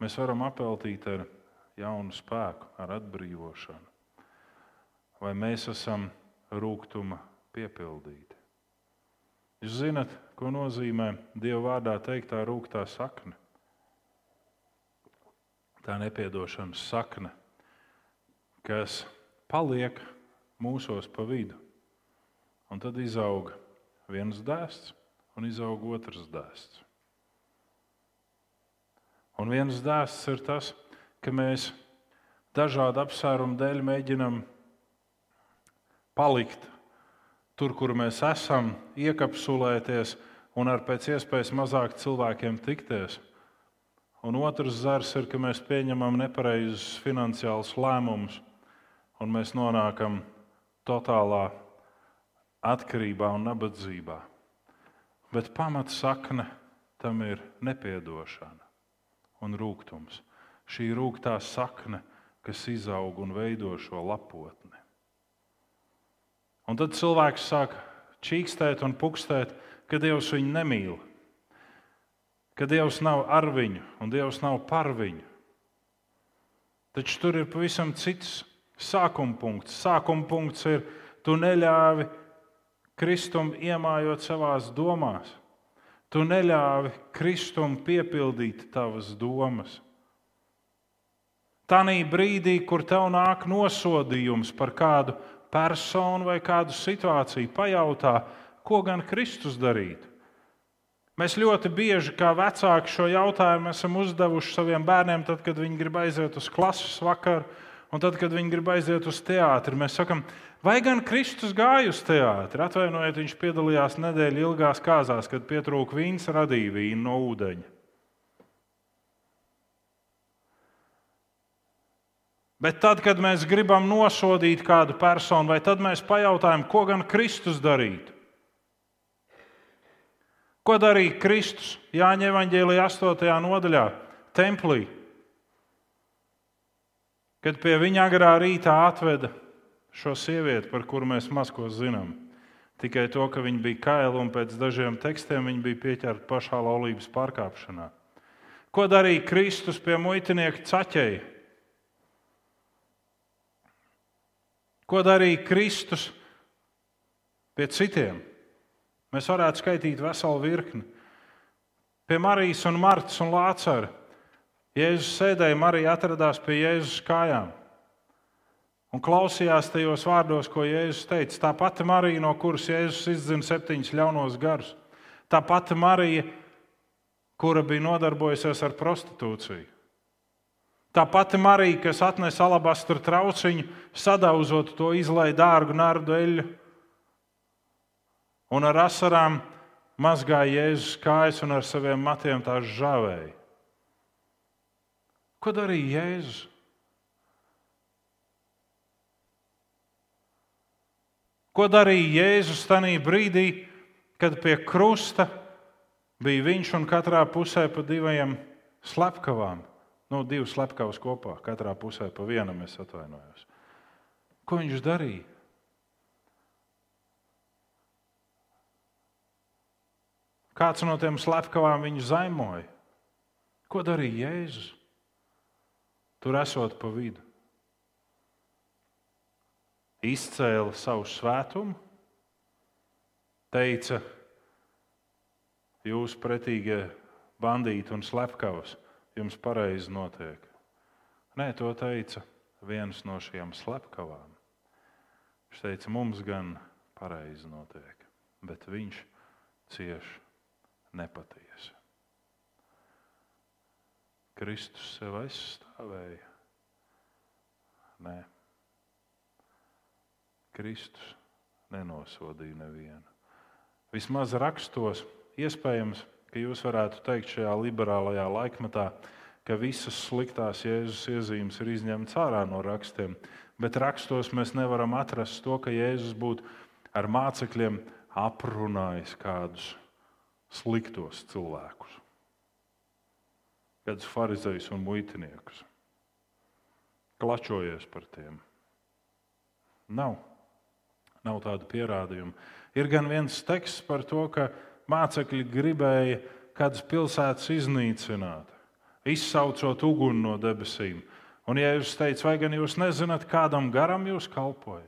S1: mēs varam apveltīt ar jaunu spēku, ar atbrīvošanu? Vai mēs esam rūkuma piepildīti? Jūs zinat, ko nozīmē Dieva vārdā teiktā rūktā sakne? Tā nepiedošanas sakne, kas paliek mūsos pa vidu. Un tad izaug viens dēsts un izaug otrs dēsts. Un viens dēsts ir tas, ka mēs dažādu apsvērumu dēļ mēģinam palikt tur, kur mēs esam, iekapsulēties un ar pēc iespējas mazāk cilvēkiem tikties. Un otrs zars ir, ka mēs pieņemam nepareizus finansiālus lēmumus, un mēs nonākam totālā atkarībā un nabadzībā. Bet pamatsakne tam ir nepiedošana un rūkums. Šī rūktā sakne, kas izaug un veido šo lapotni. Un tad cilvēks sāk čīkstēt un pukstēt, ka Dievs viņu nemīl, ka Dievs nav ar viņu un Dievs nav par viņu. Taču tur ir pavisam cits sākuma punkts. Sākuma punkts ir, tu neļāvi Kristum iemājot savās domās. Tu neļāvi Kristum piepildīt tavas domas. Tanī brīdī, kur tev nāk nosodījums par kādu personu vai kādu situāciju, pajautā, ko gan Kristus darītu. Mēs ļoti bieži, kā vecāki, šo jautājumu esam uzdevuši saviem bērniem, tad, kad viņi grib aiziet uz klases vakaru, un tad, kad viņi grib aiziet uz teātri. Mēs sakām, vai gan Kristus gāja uz teātri? Atvainojiet, viņš piedalījās nedēļas ilgās kāzās, kad pietrūka vīns, radīja vīnu no ūdeņa. Bet tad, kad mēs gribam nosodīt kādu personu, vai tad mēs pajautājam, ko gan Kristus darītu? Ko darīja Kristus Jāņa Evanģēlijā 8. nodaļā, templī? Kad pie viņa agrā rītā atveda šo sievieti, par kuru mēs maz ko zinām. Tikai to, ka viņi bija kaili un pēc dažiem tekstiem viņi bija pieķerti pašā laulības pārkāpšanā. Ko darīja Kristus pie muitinieka caķeja? Ko darīja Kristus pie citiem? Mēs varētu skaitīt veselu virkni. Pie Marijas un Martas un Lācara. Jēzus sēdēja, Marija atradās pie Jēzus kājām un klausījās tajos vārdos, ko Jēzus teica. Tā pati Marija, no kuras Jēzus izdzina septiņus ļaunos garus. Tā pati Marija, kura bija nodarbojusies ar prostitūciju. Tā pati Marija, kas atnesa alabastra trauciņu, sadauzot to, izlaiž dārgu nardu eļļu un ar asarām mazgāja Jēzus kājas un ar saviem matiem tās žāvēja. Ko darīja Jēzus? Ko darīja Jēzus tajā brīdī, kad pie krusta bija viņš un katrā pusē pa diviem slepkavām? Nu, divas slepkavas kopā, katrā pusē pa vienam es atvainojos. Ko viņš darīja? Kāds no tiem slepkavām viņu zaimoja? Ko darīja Jēzus? Tur esot pa vidu izcēla savu svētumu, teica, jūs pretīgie bandīti un slepkavas, jums pareizi notiek. Nē, to teica viens no šiem slepkavām. Viņš teica, mums gan pareizi notiek, bet viņš cieš nepatiesi. Kristus sev aizstāvēja. Nē. Kristus nenosodīja nevienu. Vismaz rakstos, iespējams, ka jūs varētu teikt šajā liberālajā laikmetā, ka visas sliktās Jēzus iezīmes ir izņemtas ārā no rakstiem, bet rakstos mēs nevaram atrast to, ka Jēzus būtu ar mācekļiem aprunājis kādus sliktos cilvēkus, kādus farizējus un muitiniekus, klačojies par tiem. Nav. Nav tādu pierādījumu. Ir gan viens teksts par to, ka mācekļi gribēja kādas pilsētas iznīcināt, izsaucot uguni no debesīm. Un, ja jūs teicat, vai gan jūs nezināt, kādam garam jūs kalpojat?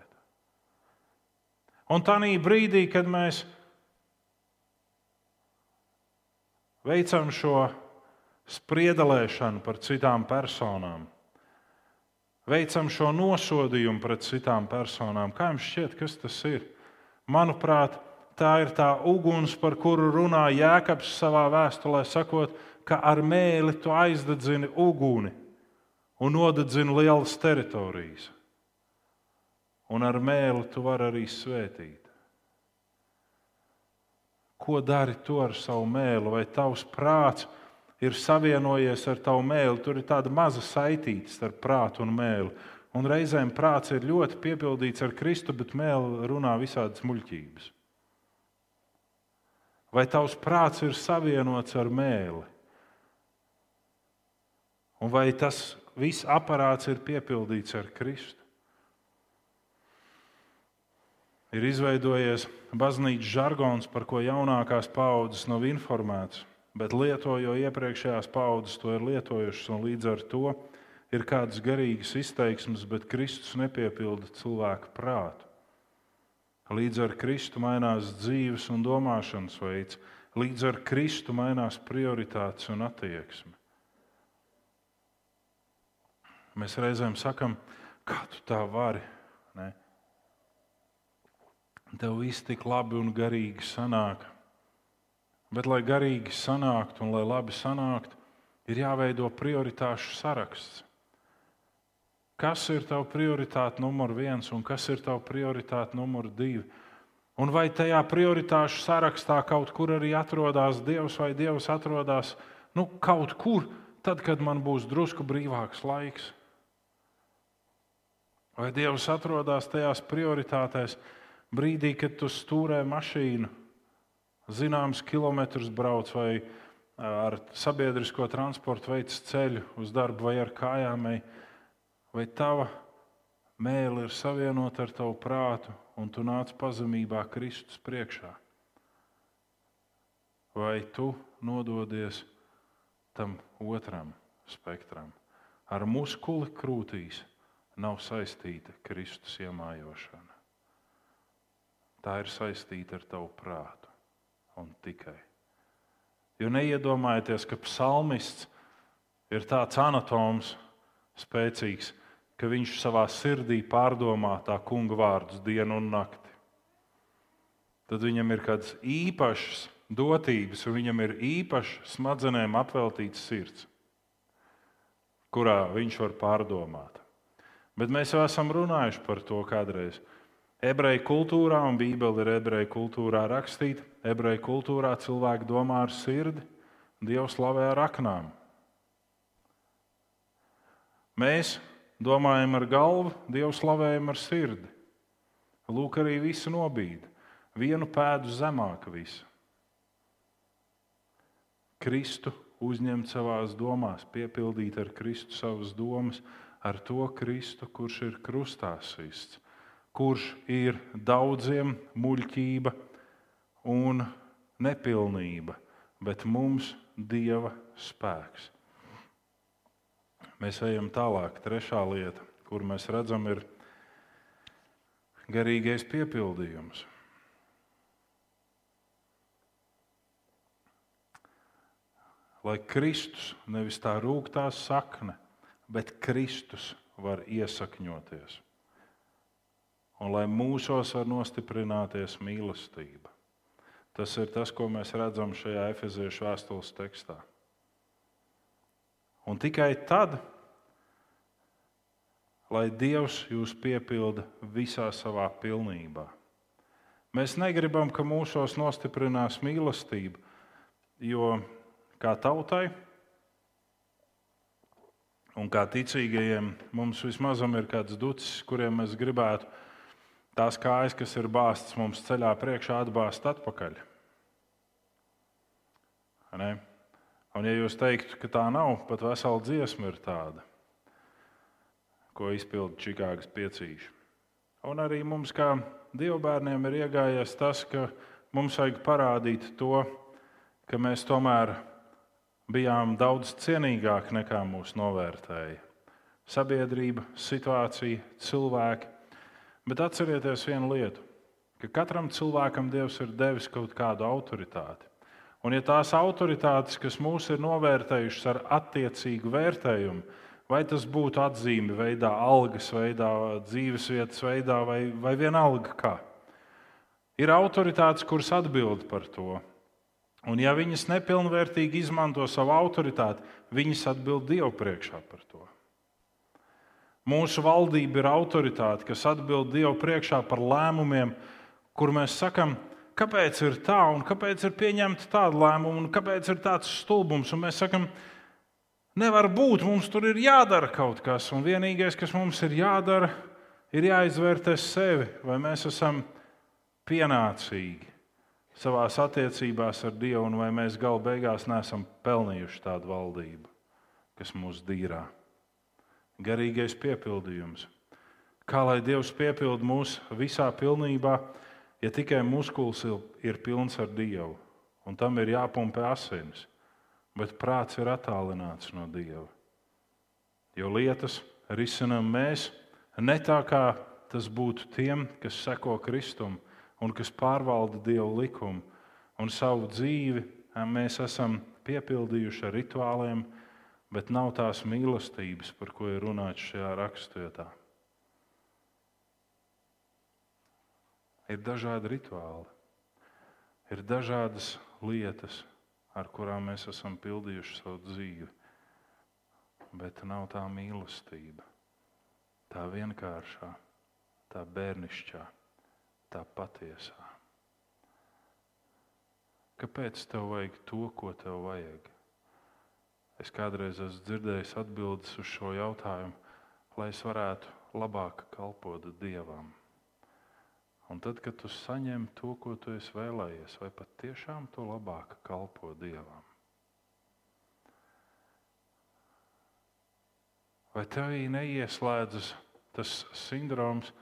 S1: Un tā brīdī, kad mēs veicam šo spriedelēšanu par citām personām, veicam šo nosodījumu pret citām personām. Kā jums šķiet, kas tas ir? Manuprāt, tā ir tā uguns, par kuru runā Jēkabs savā vēstulē, sakot, ka ar mēli tu aizdedzini uguni un nodedzini lielas teritorijas. Un ar mēli tu vari arī svētīt. Ko dari tu ar savu mēlu? Vai tavs prāts ir? savienojies ar tavu mēlu. Tur ir tāda maza saitīte starp prātu un mēlu. Un reizēm prāts ir ļoti piepildīts ar Kristu, bet mēlī runā visādas muļķības. Vai tavs prāts ir savienots ar mēli? Un vai tas viss aparāts ir piepildīts ar Kristu? Ir izveidojies baznīcas žargons, par ko jaunākās paudzes nav informētas bet lieto, jo iepriekšējās paudzes to ir lietojušas, un līdz ar to ir kādas garīgas izteiksmes, bet Kristus nepiepilda cilvēku prātu. Līdz ar Kristu mainās dzīves un domāšanas veids, līdz ar Kristu mainās prioritātes un attieksme. Mēs reizēm sakam, kā tu tā vari. Ne? Tev viss tik labi un garīgi sanāk. Bet, lai garīgi sanāktu un lai labi sanāktu, ir jāveido prioritāšu saraksts. Kas ir tavs prioritāte numur viens un kas ir tavs prioritāte numur divi? Un vai tajā prioritāšu sarakstā kaut kur arī atrodas Dievs, vai Dievs atrodas nu, kaut kur, tad, kad man būs drusku brīvāks laiks? Vai Dievs atrodas tajās prioritātēs brīdī, kad tu stūrē mašīnu? Zināms kilometrus brauc vai ar sabiedrisko transportu veids ceļu uz darbu vai ar kājām, vai tava mēlī ir savienota ar tavu prātu un tu nāc pazemībā Kristus priekšā? Vai tu nododies tam otram spektram? Ar muskuli krūtīs nav saistīta Kristus iemājošana. Tā ir saistīta ar tavu prātu un tikai. Jo neiedomājieties, ka psalmists ir tāds anatoms, spēcīgs, ka viņš savā sirdī pārdomā tā kunga vārdus dienu un nakti. Tad viņam ir kādas īpašas dotības, un viņam ir īpaši smadzenēm apveltīts sirds, kurā viņš var pārdomāt. Bet mēs jau esam runājuši par to kādreiz. Ebreju kultūrā, un Bībele ir ebreju kultūrā rakstīta, ebreju kultūrā cilvēki domā ar sirdi, Dievs slavē ar aknām. Mēs domājam ar galvu, Dievu slavējam ar sirdi. Lūk, arī visu nobīdi. Vienu pēdu zemāk visu. Kristu uzņemt savās domās, piepildīt ar Kristu savas domas, ar to Kristu, kurš ir krustā sists, kurš ir daudziem muļķība un nepilnība, bet mums Dieva spēks. Mēs ejam tālāk. Trešā lieta, kur mēs redzam, ir garīgais piepildījums. Lai Kristus nevis tā rūktā sakne, bet Kristus var iesakņoties. Un lai mūsos var nostiprināties mīlestība. Tas ir tas, ko mēs redzam šajā efeziešu vēstules tekstā. Un tikai tad, lai Dievs jūs piepilda visā savā pilnībā. Mēs negribam, ka mūsos nostiprinās mīlestība, jo kā tautai un kā ticīgajiem mums vismaz ir kāds ducis, kuriem mēs gribētu tās kājas, kas ir bāztas mums ceļā priekšā, atbāzt atpakaļ. Ne? Un, ja jūs teiktu, ka tā nav, pat vesela dziesma ir tāda, ko izpilda Čikāgas piecīši. Un arī mums, kā dievbijiem, ir iegājies tas, ka mums vajag parādīt to, ka mēs tomēr bijām daudz cienīgāki nekā mūs novērtēja. Sabiedrība, situācija, cilvēki. Bet atcerieties vienu lietu, ka katram cilvēkam Dievs ir devis kaut kādu autoritāti. Un, ja tās autoritātes, kas mūs ir novērtējušas ar attiecīgu vērtējumu, vai tas būtu atzīme veidā, algas veidā, dzīvesvietas veidā vai, vai vienalga kā, ir autoritātes, kuras atbild par to. Un, ja viņas nepilnvērtīgi izmanto savu autoritāti, viņas atbild Dievu priekšā par to. Mūsu valdība ir autoritāte, kas atbild Dievu priekšā par lēmumiem, kur mēs sakām, kāpēc ir tā un kāpēc ir pieņemta tāda lēmuma un kāpēc ir tāds stulbums. Un mēs sakām, nevar būt, mums tur ir jādara kaut kas. Un vienīgais, kas mums ir jādara, ir jāizvērtē sevi, vai mēs esam pienācīgi savā attiecībās ar Dievu, un vai mēs galu beigās neesam pelnījuši tādu valdību, kas mūs dīrā. Garīgais piepildījums. Kā lai Dievs piepilda mūs visā pilnībā, ja tikai muskulis ir pilns ar Dievu, un tam ir jāpumpē asinis, bet prāts ir attālināts no Dieva. Jo lietas risinām mēs ne tā, kā tas būtu tiem, kas seko Kristum, un kas pārvalda Dieva likumu. Un savu dzīvi mēs esam piepildījuši ar rituāliem, bet nav tās mīlestības, par ko ir runāts šajā raksturvietā. Ir dažādi rituāli, ir dažādas lietas, ar kurām mēs esam pildījuši savu dzīvi, bet nav tā mīlestība, tā vienkāršā, tā bērnišķā tā patiesā. Kāpēc tev vajag to, ko tev vajag? Es kādreiz esmu dzirdējis atbildes uz šo jautājumu, lai es varētu labāk kalpot Dievam. Un tad, kad tu saņem to, ko tu esi vēlējies, vai pat tiešām to labāk kalpo Dievam? Vai tevī neieslēdzas tas sindroms,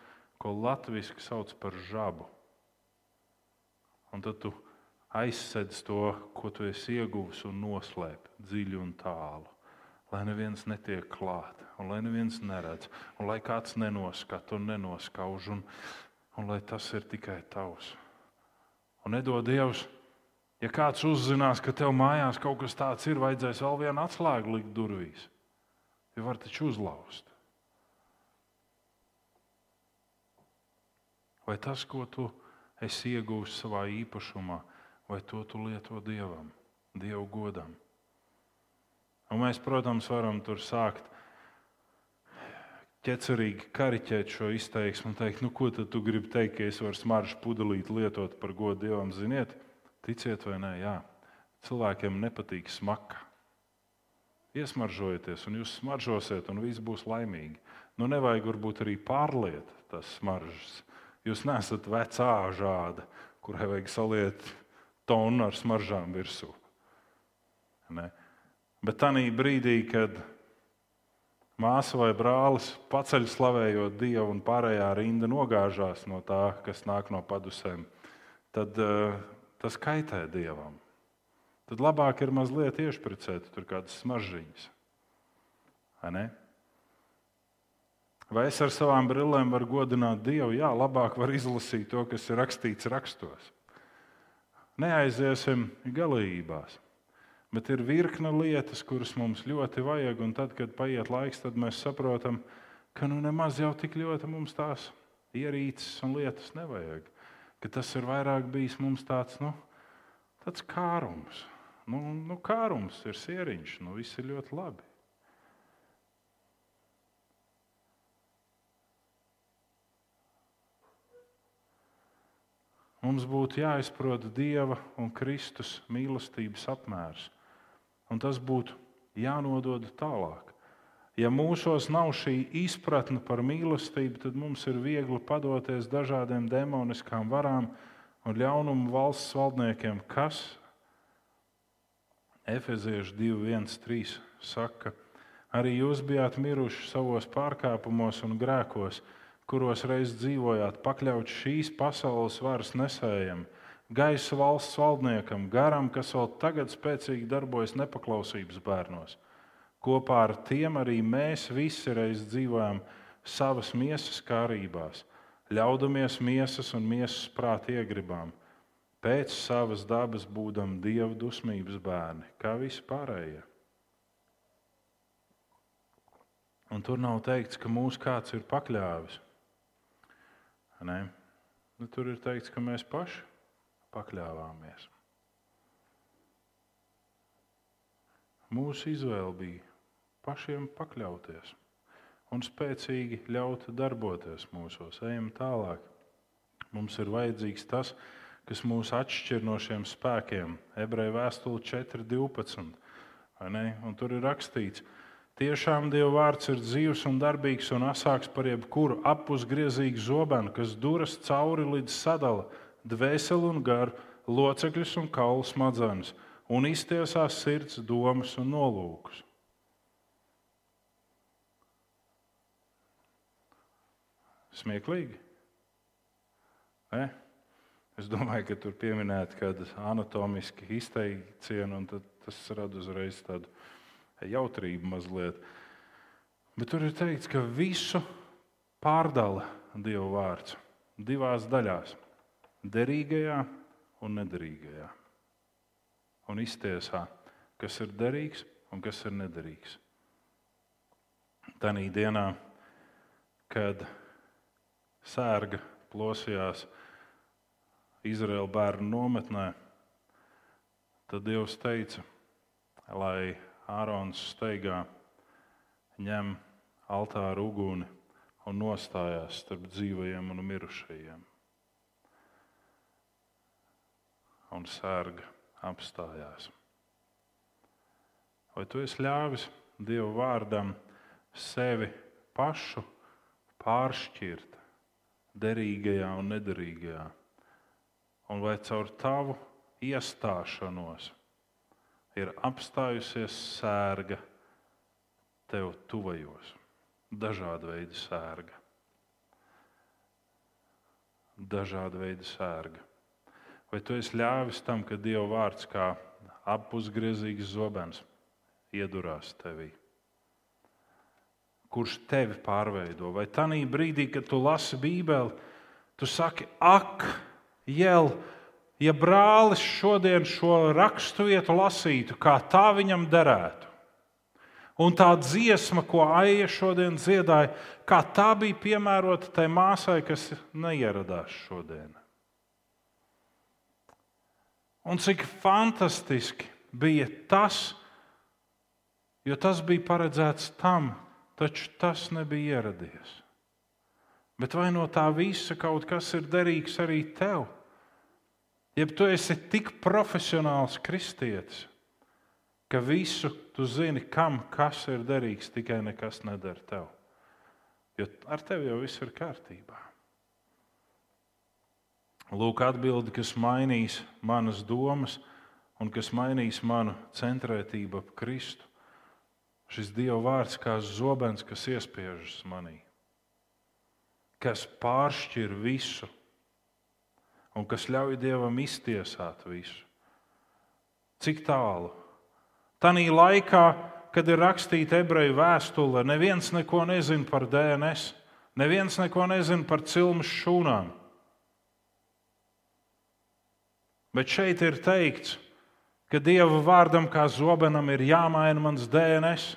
S1: ko latviešu sauc par žabu. Un tad tu aizsedz to, ko tu esi ieguvis un noslēp dziļi un tālu. Lai neviens netiek klāt, un lai neviens neredz, un lai kāds nenoskata un nenoskauž, un, un lai tas ir tikai tavs. Un nedod Dievs, ja kāds uzzinās, ka tev mājās kaut kas tāds ir, vajadzēs vēl vienu atslēgu likt durvīs. Jo var taču uzlauzt. Vai tas, ko tu esi iegūmis savā īpašumā, vai to tu lieto dievam, dievu godam? Un mēs, protams, varam tur sākt ķecerīgi kariķēt šo izteiksmu un teikt, nu, ko tad tu gribi teikt, ka es varu smaržu pudelīti lietot par godu dievam? Ziniet, ticiet vai nē, jā, cilvēkiem nepatīk smaka. Iesmaržojieties, un jūs smaržosiet, un viss būs laimīgi. Nu, nevajag varbūt arī pārliet tas smaržas. Jūs neesat vecā žāda, kurai vajag saliet tonu ar smaržām virsū. Ne? Bet tajā brīdī, kad māsa vai brālis paceļ slavējot Dievu un pārējā rinda nogāžās no tā, kas nāk no padusēm, tad uh, tas kaitē Dievam. Tad labāk ir mazliet iešpricēt tur kādas smaržģīņas. Vai, es ar savām brillēm varu godināt Dievu? Jā, labāk var izlasīt to, kas ir rakstīts rakstos. Neaiziesim galībās. Bet ir virkne lietas, kuras mums ļoti vajag, un tad, kad paiet laiks, tad mēs saprotam, ka nu nemaz jau tik ļoti mums tās ierīces un lietas nevajag. Ka tas ir vairāk bijis mums tāds, nu, tāds kārums. Nu, nu, kārums ir sieriņš, nu, viss ir ļoti labi. Mums būtu jāizprot Dieva un Kristus mīlestības apmērs un tas būtu jānodod tālāk. Ja mūsos nav šī izpratne par mīlestību, tad mums ir viegli padoties dažādiem demoniskām varām un ļaunumu valsts valdniekiem, kas Efeziešu 2.1.3 saka, arī jūs bijāt miruši savos pārkāpumos un grēkos, kuros reiz dzīvojāt, pakļauts šīs pasaules varas nesējiem gaisa valsts valdniekam, garam, kas vēl tagad spēcīgi darbojas nepaklausības bērnos. Kopā ar tiem arī mēs visi reiz dzīvojam savas miesas kārībās, ļaudamies miesas un miesas prāta iegribām, pēc savas dabas būdam dievu dusmības bērni, kā visi pārējie. Un tur nav teikts, ka mūs kāds ir pakļāvis. Nu, tur ir teikts, ka mēs paši pakļāvāmies. Mūsu izvēle bija pašiem pakļauties un spēcīgi ļaut darboties mūsos. Ejam tālāk. Mums ir vajadzīgs tas, kas mūs atšķir no šiem spēkiem. Ebreju vēstule 4.12. Tur ir rakstīts, tiešām Dieva vārds ir dzīves un darbīgs un asāks par jebkuru apusgriezīgu zobenu, kas duras cauri līdz sadala dvēseli un garu, locekļus un kaulu smadzenes, un iztiesās sirds, domas un nolūkus. Smieklīgi? Ne? Es domāju, ka tur pieminēta kāda anatomiski izteiciena, un tas rada uzreiz tādu jautrību mazliet. Bet tur ir teikts, ka visu pārdala Dieva vārds divās daļās derīgajā un nederīgajā. Un iztiesā, kas ir derīgs un kas ir nederīgs. Tanī dienā, kad sērga plosījās Izraēla bērnu nometnē, tad Dievs teica, lai Ārons steigā ņem altāru uguni un nostājās starp dzīvajiem un mirušajiem. un sērga apstājās. Vai tu esi ļāvis Dieva vārdam sevi pašu pāršķirt derīgajā un nederīgajā? Un vai caur tavu iestāšanos ir apstājusies sērga tev tuvajos, dažāda veida sērga? dažāda veida sērga? Vai tu esi ļāvis tam, ka Dieva vārds kā apusgriezīgs zobens iedurās tevī? Kurš tevi pārveido? Vai tajā brīdī, kad tu lasi Bībeli, tu saki, ak, jēl, ja brālis šodien šo raksturvietu lasītu, kā tā viņam derētu? Un tā dziesma, ko Aija šodien dziedāja, kā tā bija piemērota tai māsai, kas neieradās šodien. Un cik fantastiski bija tas, jo tas bija paredzēts tam, taču tas nebija ieradies. Bet vai no tā visa kaut kas ir derīgs arī tev? Ja tu esi tik profesionāls kristietis, ka visu tu zini, kam kas ir derīgs, tikai nekas nedara tev. Jo ar tevi jau viss ir kārtībā. Lūk, atbildi, kas mainīs manas domas un kas mainīs manu centrētību ap Kristu. Šis Dieva vārds kā zobens, kas iespiežas manī, kas pāršķir visu un kas ļauj Dievam iztiesāt visu. Cik tālu? Tanī laikā, kad ir rakstīta ebreju vēstule, neviens neko nezina par DNS, neviens neko nezina par cilmes šūnām. Bet šeit ir teikts, ka Dieva vārdam kā zobenam ir jāmaina mans DNS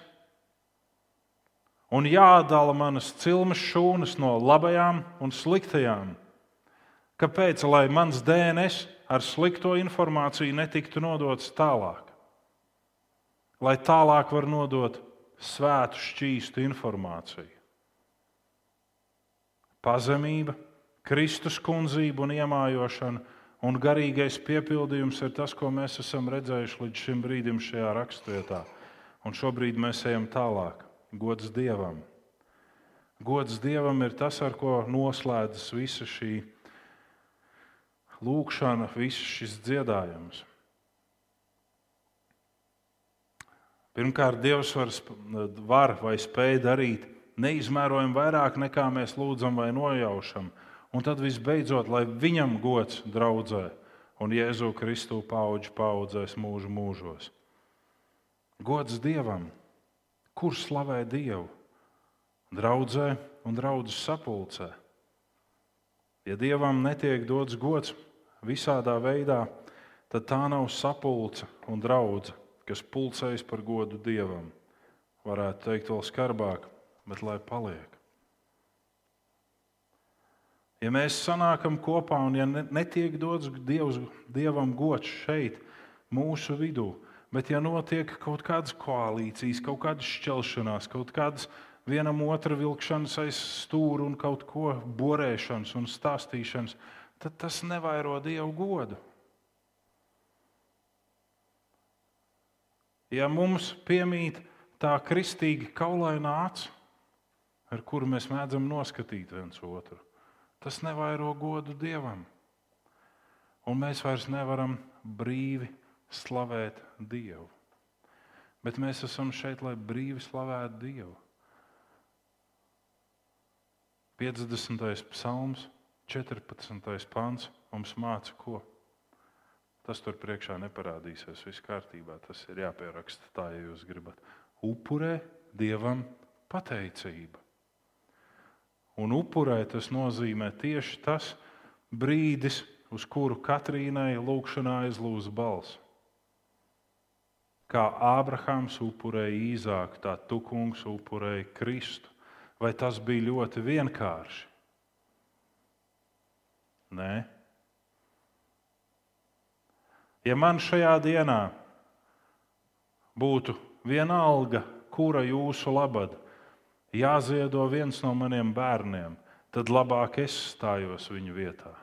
S1: un jādala manas cilmes šūnas no labajām un sliktajām. Kāpēc? Lai mans DNS ar slikto informāciju netiktu nodots tālāk. Lai tālāk var nodot svētu šķīstu informāciju. Pazemība, Kristus kundzība un iemājošana Un garīgais piepildījums ir tas, ko mēs esam redzējuši līdz šim brīdim šajā raksturvietā. Un šobrīd mēs ejam tālāk. Gods Dievam. Gods Dievam ir tas, ar ko noslēdzas visa šī lūkšana, viss šis dziedājums. Pirmkārt, Dievs var, var vai spēj darīt neizmērojami vairāk nekā mēs lūdzam vai nojaušam. Un tad visbeidzot, lai viņam gods draudzē un Jēzu Kristu paudžu paudzēs mūžu mūžos. Gods Dievam, kurš slavē Dievu? Draudzē un draudzes sapulcē. Ja Dievam netiek dots gods visādā veidā, tad tā nav sapulce un draudzene, kas pulcējas par godu Dievam. Varētu teikt vēl skarbāk, bet lai paliek. Ja mēs sanākam kopā un ja netiek dots dievs, dievam gods šeit, mūsu vidū, bet ja notiek kaut kādas koalīcijas, kaut kādas šķelšanās, kaut kādas vienam otru vilkšanas aiz stūra un kaut ko borēšanas un stāstīšanas, tad tas nevairo dievu godu. Ja mums piemīt tā kristīgi kaulainā acs, ar kuru mēs mēdzam noskatīt viens otru, tas nevairo godu Dievam. Un mēs vairs nevaram brīvi slavēt Dievu. Bet mēs esam šeit, lai brīvi slavētu Dievu. 50. psalms, 14. pāns mums māca, ko. Tas tur priekšā neparādīsies. Viss kārtībā, tas ir jāpieraksta tā, ja jūs gribat. Upurē Dievam pateicību. Un upurē tas nozīmē tieši tas brīdis, uz kuru Katrīnai lūkšanā aizlūza balss. Kā Ābrahāms upurēja īzāku, tā tu kungs upurēja Kristu. Vai tas bija ļoti vienkārši? Nē. Ja man šajā dienā būtu vienalga, kura jūsu labad jāziedo viens no maniem bērniem, tad labāk es stājos viņu vietā.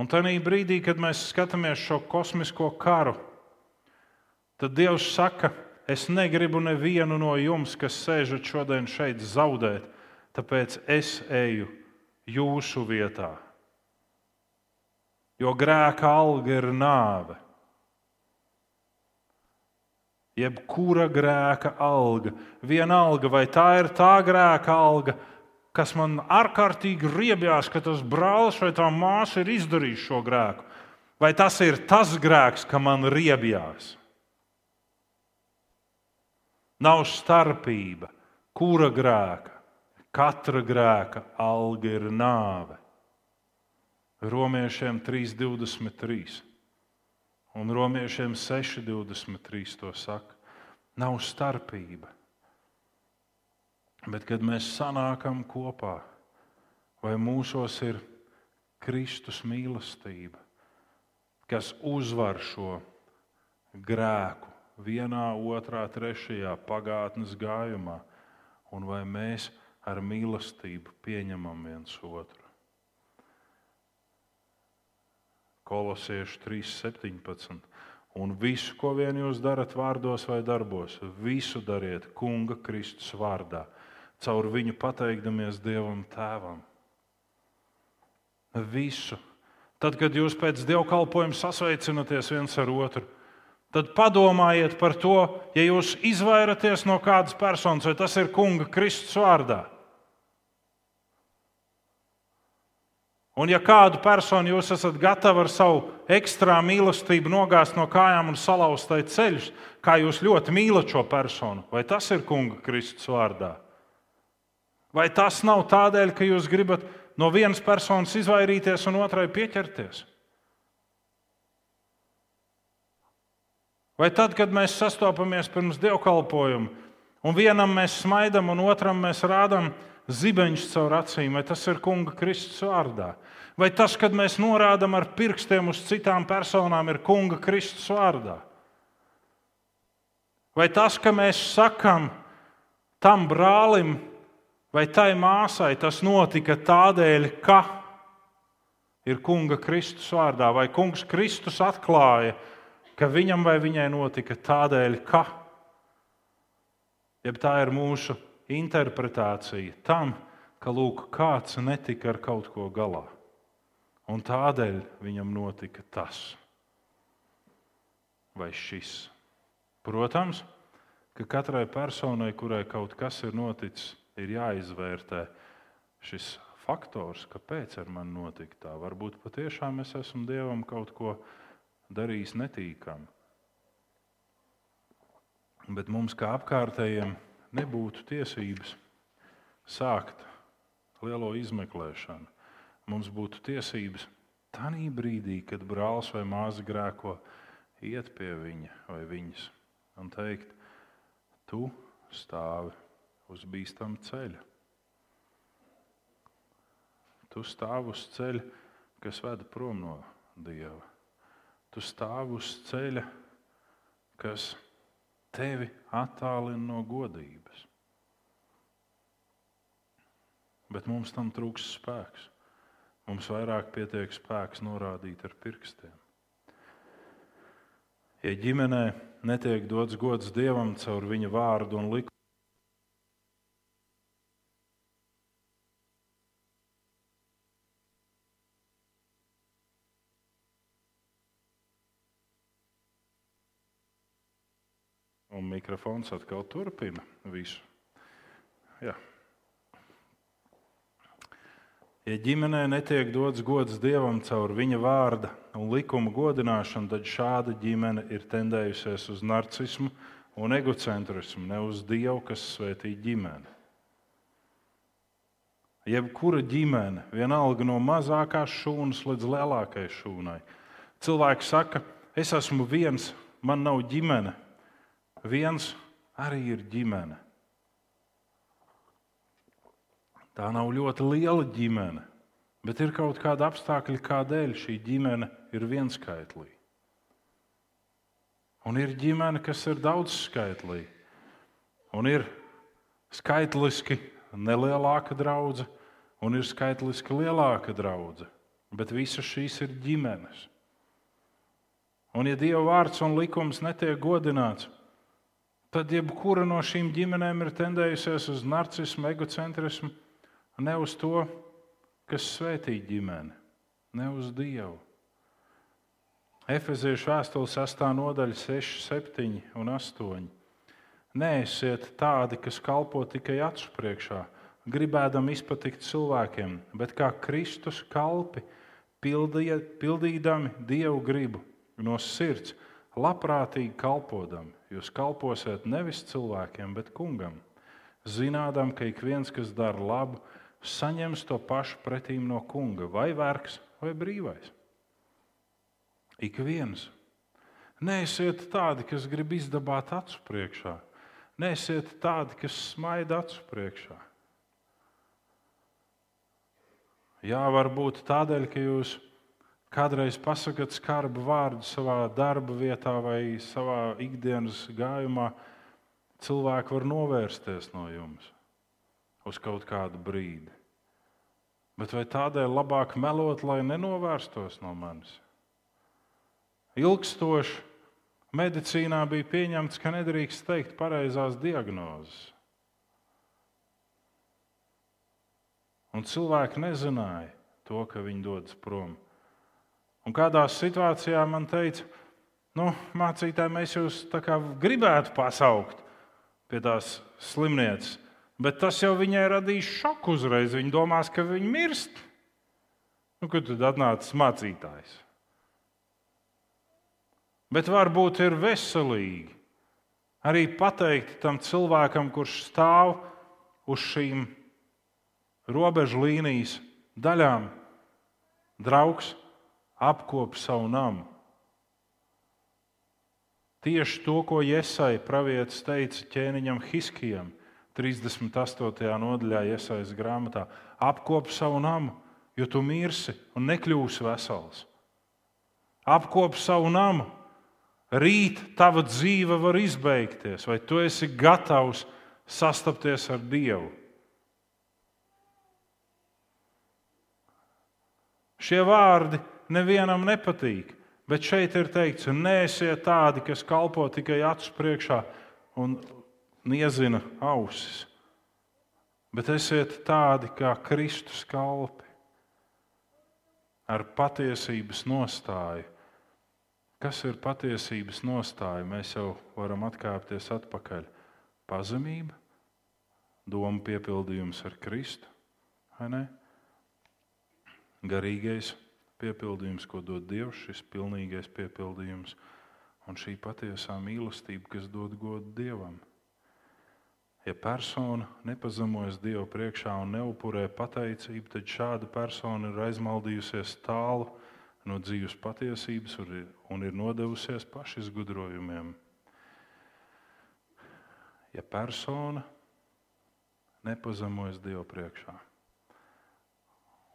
S1: Un tajā brīdī, kad mēs skatāmies šo kosmisko karu, tad Dievs saka, es negribu nevienu no jums, kas sēžat šodien šeit, zaudēt, tāpēc es eju jūsu vietā. Jo grēka alga ir nāve. jebkura grēka alga. Vienalga, vai tā ir tā grēka alga, kas man ārkārtīgi riebjās, ka tas brālis vai tā māsa ir izdarījis šo grēku, vai tas ir tas grēks, ka man riebjās. Nav starpība, kura grēka. Katra grēka alga ir nāve. Romiešiem 3,23 un Romiešiem 6,23 to saka. Nav starpība. Bet, kad mēs sanākam kopā, vai mūsos ir Kristus mīlestība, kas uzvar šo grēku vienā, otrā, trešajā pagātnes gājumā, un vai mēs ar mīlestību pieņemam viens otru. Kolosiešu 3.17. Un visu, ko vien jūs darat vārdos vai darbos, visu dariet Kunga Kristus vārdā, caur viņu pateikdamies Dievam Tēvam. Visu. Tad, kad jūs pēc dievkalpojuma sasveicināties viens ar otru, tad padomājiet par to, ja jūs izvairaties no kādas personas, vai tas ir Kunga Kristus vārdā. Un, ja kādu personu jūs esat gatavi ar savu ekstrā mīlestību nogāzt no kājām un salauzt tai ceļus, kā jūs ļoti mīlat šo personu, vai tas ir Kunga Kristus vārdā? Vai tas nav tādēļ, ka jūs gribat no vienas personas izvairīties un otrai pieķerties? Vai tad, kad mēs sastopamies pirms dievkalpojuma, un vienam mēs smaidām, un otram mēs rādām zibeņus caur acīm, vai tas ir Kunga Kristus vārdā? Vai tas, kad mēs norādām ar pirkstiem uz citām personām, ir Kunga Kristus vārdā? Vai tas, ka mēs sakām tam brālim vai tai māsai, tas notika tādēļ, ka ir Kunga Kristus vārdā, vai Kungs Kristus atklāja, ka viņam vai viņai notika tādēļ, ka. Jeb tā ir mūsu interpretācija tam, ka lūk, kāds netika ar kaut ko galā. Un tādēļ viņam notika tas vai šis. Protams, ka katrai personai, kurai kaut kas ir noticis, ir jāizvērtē šis faktors, kāpēc ar mani notika tā. Varbūt patiešām es esmu Dievam kaut ko darījis netīkam. Bet mums, kā apkārtējiem, nebūtu tiesības sākt lielo izmeklēšanu mums būtu tiesības tajā brīdī, kad brālis vai māsa grēko, iet pie viņa vai viņas un teikt, tu stāvi uz bīstama ceļa. Tu stāvi uz ceļa, kas veda prom no Dieva. Tu stāvi uz ceļa, kas tevi attālina no godības. Bet mums tam trūks spēks. Mums vairāk pietiek spēks norādīt ar pirkstiem. Ja ģimenē netiek dots gods dievam caur viņa vārdu un likumu, un mikrofons atkal turpina visu. Jā. Ja ģimenē netiek dots gods dievam caur viņa vārda un likuma godināšanu, tad šāda ģimene ir tendējusies uz narcismu un egocentrismu, ne uz dievu, kas svētī ģimeni. Jebkura ģimene, vienalga no mazākās šūnas līdz lielākajai šūnai. Cilvēks saka, es esmu viens, man nav ģimene. Viens arī ir ģimene. Tā nav ļoti liela ģimene, bet ir kaut kāda apstākļa, kādēļ šī ģimene ir vienskaitlīga. Un ir ģimene, kas ir daudzskaitlīga. Un ir skaitliski nelielāka draudzene, un ir skaitliski lielāka draudzene. Bet visas šīs ir ģimenes. Un, ja Dieva vārds un likums netiek godināts, tad jebkura no šīm ģimenēm ir tendējusies uz narcismu, egocentrismu Ne uz to, kas svētī ģimeni, ne uz Dievu. Efeziešu vēstules 6. nodaļa, 6, 7 un 8. Neesiet tādi, kas kalpo tikai acu priekšā, gribēdam izpatikt cilvēkiem, bet kā Kristus kalpi, pildiet, pildīdami Dievu gribu no sirds, labprātīgi kalpodam. Jūs kalposiet nevis cilvēkiem, bet kungam, zinādam, ka ik viens, kas dara labu, saņems to pašu pretīm no kunga, vai vergs, vai brīvais. Ik viens. Neesiet tādi, kas grib izdabāt acu priekšā. Neesiet tādi, kas smaida acu priekšā. Jā, varbūt tādēļ, ka jūs kādreiz pasakāt skarbu vārdu savā darba vietā vai savā ikdienas gājumā, cilvēki var novērsties no jums uz kaut kādu brīdi. Bet vai tādēļ labāk melot, lai nenovērstos no manis? Ilgstoši medicīnā bija pieņemts, ka nedrīkst teikt pareizās diagnozes. Un cilvēki nezināja to, ka viņi dodas prom. Un kādā situācijā man teica, nu, mācītāji, mēs jūs gribētu pasaukt pie tās slimnīcas, bet tas jau viņai radīs šoku uzreiz. Viņa domās, ka viņa mirst. Nu, kad tad atnācis mācītājs? Bet varbūt ir veselīgi arī pateikt tam cilvēkam, kurš stāv uz šīm robežu līnijas daļām, draugs, apkop savu namu. Tieši to, ko Iesai pravietis teica ķēniņam Hiskijam, 38. nodaļā iesaistīts grāmatā. Apkop savu namu, jo tu mirsi un nekļūsi vesels. Apkop savu namu, rīt tava dzīve var izbeigties, vai tu esi gatavs sastapties ar Dievu. Šie vārdi nevienam nepatīk, bet šeit ir teikts, neesiet tādi, kas kalpo tikai acu priekšā un niezina ausis, bet esiet tādi kā Kristus kalpi ar patiesības nostāju. Kas ir patiesības nostāja? Mēs jau varam atkāpties atpakaļ. Pazemība, doma piepildījums ar Kristu? Garīgais piepildījums, ko dod Dievs, šis pilnīgais piepildījums un šī patiesā mīlestība, kas dod godu Dievam. Ja persona nepazemojas Dievu priekšā un neupurē pateicību, tad šāda persona ir aizmaldījusies tālu no dzīves patiesības un ir nodevusies pašizgudrojumiem. Ja persona nepazemojas Dievu priekšā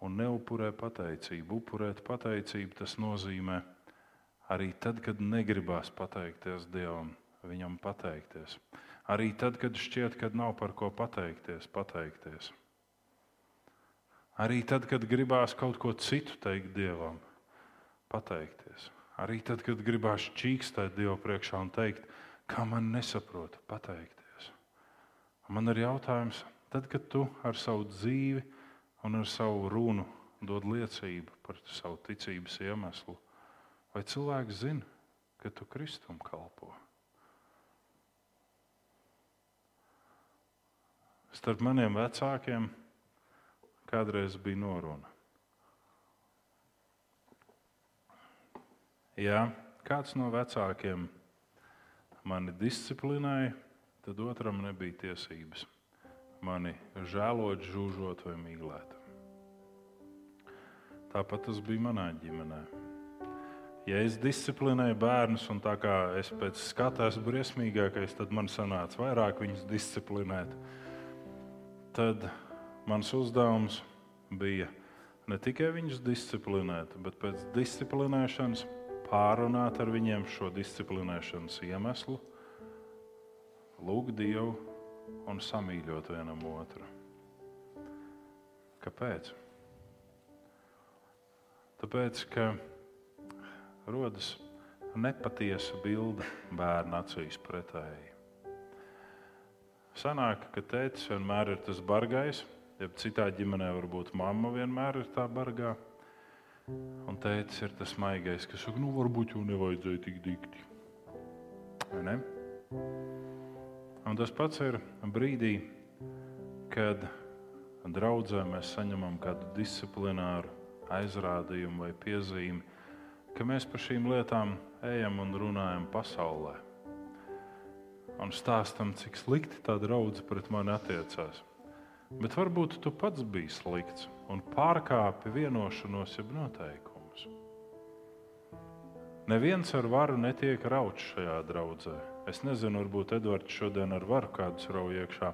S1: un neupurē pateicību, upurēt pateicību tas nozīmē arī tad, kad negribās pateikties Dievam, viņam pateikties. Arī tad, kad šķiet, ka nav par ko pateikties, pateikties. Arī tad, kad gribās kaut ko citu teikt Dievam, pateikties. Arī tad, kad gribās čīkstēt Dievu priekšā un teikt, kā man nesaprot, pateikties. Man ir jautājums, tad, kad tu ar savu dzīvi un ar savu runu dod liecību par savu ticības iemeslu, vai cilvēks zina, ka tu Kristum kalpo? Starp maniem vecākiem kādreiz bija noruna. Ja kāds no vecākiem mani disciplinēja, tad otram nebija tiesības mani žēlot, žūžot vai mīlēt. Tāpat tas bija manā ģimenē. Ja es disciplinēju bērnus, un tā kā es pēc skata esmu briesmīgākais, tad man sanāca vairāk viņus disciplinēt tad mans uzdevums bija ne tikai viņus disciplinēt, bet pēc disciplinēšanas pārunāt ar viņiem šo disciplinēšanas iemeslu, lūgt Dievu un samīļot vienam otru. Kāpēc? Tāpēc, ka rodas nepatiesa bilde bērna acīs pretēji. Sanāk, ka tēvs vienmēr ir tas bargais, ja citā ģimenē varbūt mamma vienmēr ir tā bargā. Un tētis ir tas maigais, kas saka, nu varbūt jau nevajadzēja tik dikti. Ne? Un tas pats ir brīdī, kad draudzē mēs saņemam kādu disciplināru aizrādījumu vai piezīmi, ka mēs par šīm lietām ejam un runājam pasaulē. Un stāstam, cik slikti tā draudzene pret mani attiecās. Bet varbūt tu pats biji slikts un pārkāpi vienošanos, jeb noteikumus. Neviens ar varu netiek rauts šajā draudzē. Es nezinu, varbūt Edvards šodien ar varu kādus rauj iekšā,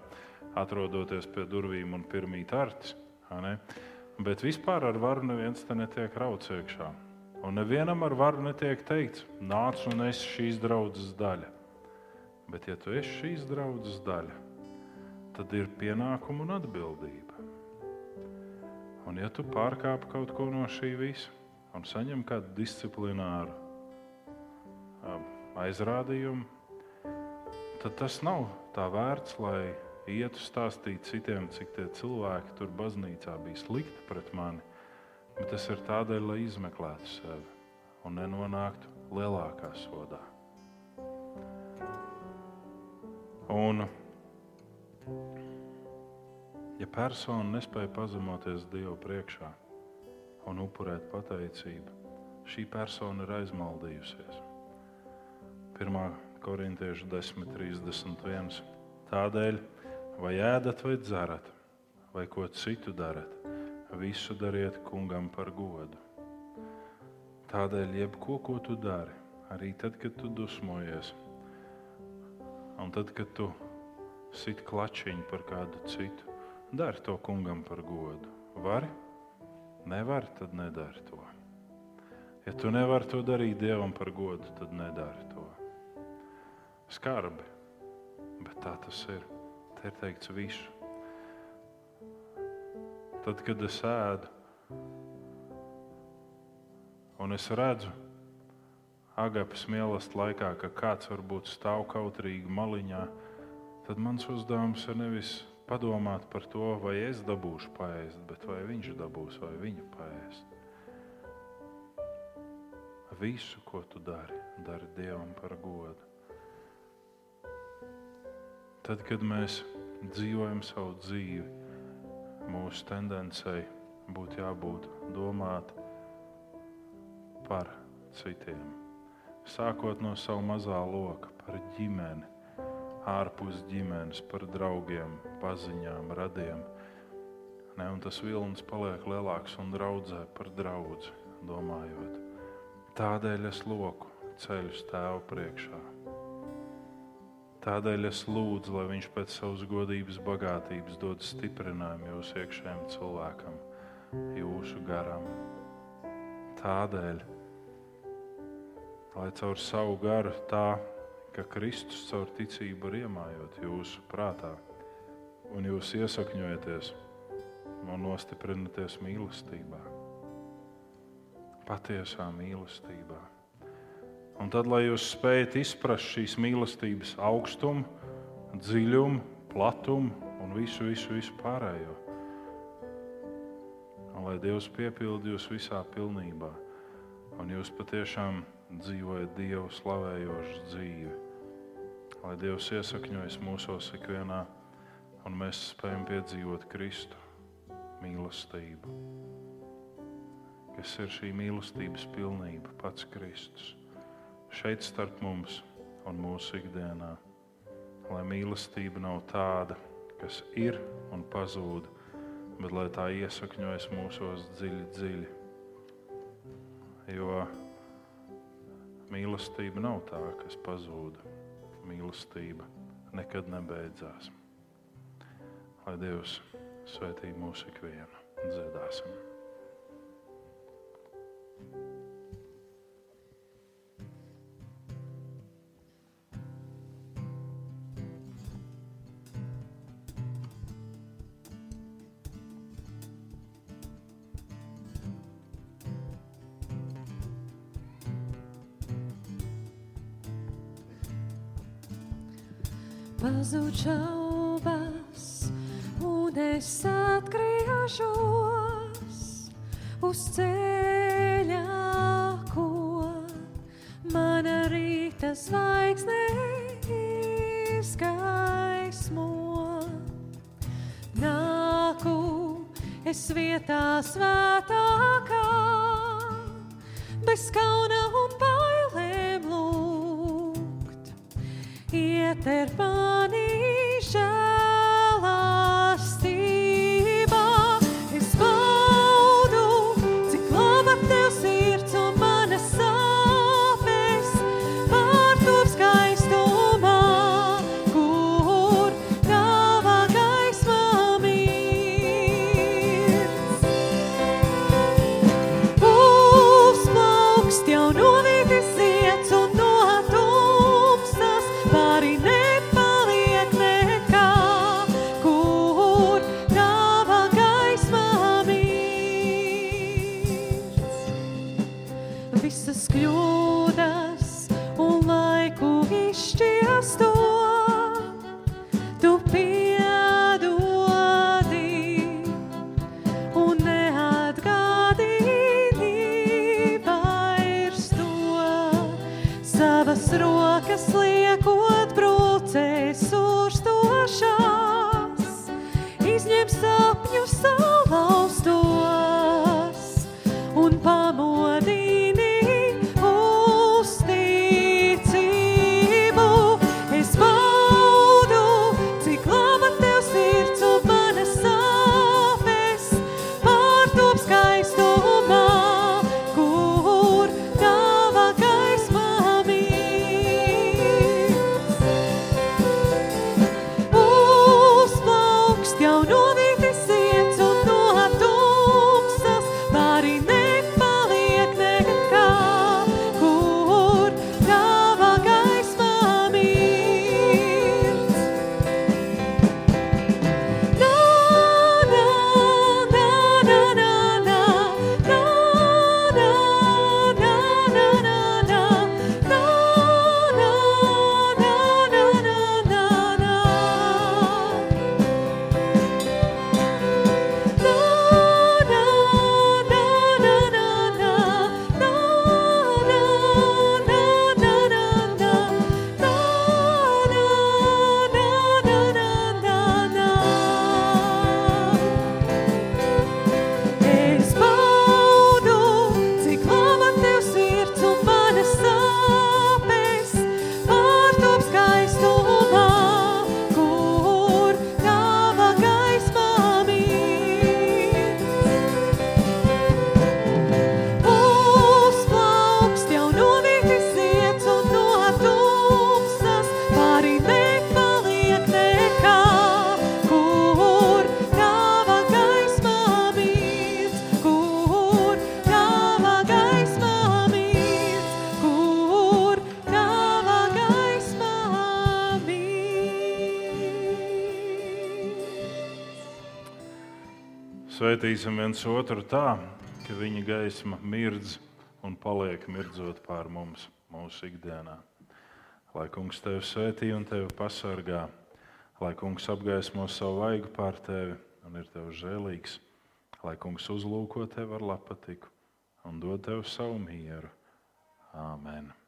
S1: atrodoties pie durvīm un pirmīt artis. Bet vispār ar varu neviens te netiek rauts iekšā. Un nevienam ar varu netiek teikts, nāc un esi šīs draudzes daļa. Bet, ja tu esi šīs draudzes daļa, tad ir pienākuma un atbildība. Un, ja tu pārkāp kaut ko no šī visa un saņem kādu disciplināru um, aizrādījumu, tad tas nav tā vērts, lai ietu stāstīt citiem, cik tie cilvēki tur baznīcā bija slikti pret mani. Bet tas ir tādēļ, lai izmeklētu sevi un nenonāktu lielākā sodā. Un Ja persona nespēja pazemoties Dievu priekšā un upurēt pateicību, šī persona ir aizmaldījusies. 1. korintiešu 10.31. Tādēļ, vai ēdat, vai dzerat, vai ko citu darat, visu dariet kungam par godu. Tādēļ, jebko, ko tu dari, arī tad, kad tu dusmojies, un tad, kad tu sit klačiņu par kādu citu, Dari to kungam par godu. Vari? Nevari, tad nedari to. Ja tu nevari to darīt dievam par godu, tad nedari to. Skarbi, bet tā tas ir. Te ir teikts visu. Tad, kad es ēdu, un es redzu, agapas mīlestības laikā, ka kāds varbūt stāv kautrīgi maliņā, tad mans uzdevums ir nevis padomāt par to, vai es dabūšu paēst, bet vai viņš dabūs, vai viņa paēst. Visu, ko tu dari, dari Dievam par godu. Tad, kad mēs dzīvojam savu dzīvi, mūsu tendencei būtu jābūt domāt par citiem. Sākot no sava mazā loka, par ģimeni, ārpus ģimenes, par draugiem, paziņām, radiem. Ne, tas vilnis paliek lielāks un draudzē par draugu, domājot. Tādēļ es loku ceļu stāvu priekšā. Tādēļ es lūdzu, lai Viņš pēc savas godības, bagātības dod stiprinājumu jūsu iekšējiem cilvēkam, jūsu garam. Tādēļ, lai caur savu garu tā ka Kristus caur ticību ir iemājot jūsu prātā, un jūs iesakņojaties un nostiprināties mīlestībā, patiesā mīlestībā. Un tad, lai jūs spējat izprast šīs mīlestības augstumu, dziļumu, platumu un visu, visu, visu pārējo, un lai Dievs piepildi jūs visā pilnībā, un jūs patiešām dzīvojat Dievu slavējošu dzīvi. Lai Dievs iesakņojas mūsos ikvienā, un mēs spējam piedzīvot Kristu mīlestību, kas ir šī mīlestības pilnība, pats Kristus. Šeit starp mums un mūsu ikdienā, lai mīlestība nav tāda, kas ir un pazūd, bet lai tā iesakņojas mūsos dziļi, dziļi. Jo Mīlestība nav tā, kas pazūd. Mīlestība nekad nebeidzās. Lai Dievs svētī mūsu ikvienu. Dziedāsim!
S2: visas kļūdas un laiku izšķiestu.
S1: ieskatīsim viens otru tā, ka viņa gaisma mirdz un paliek mirdzot pār mums mūsu ikdienā. Lai kungs tevi svētī un tevi pasargā, lai kungs apgaismo savu vaigu pār tevi un ir tev žēlīgs, lai kungs uzlūko tevi ar lapatiku un dod tev savu mieru. Āmen!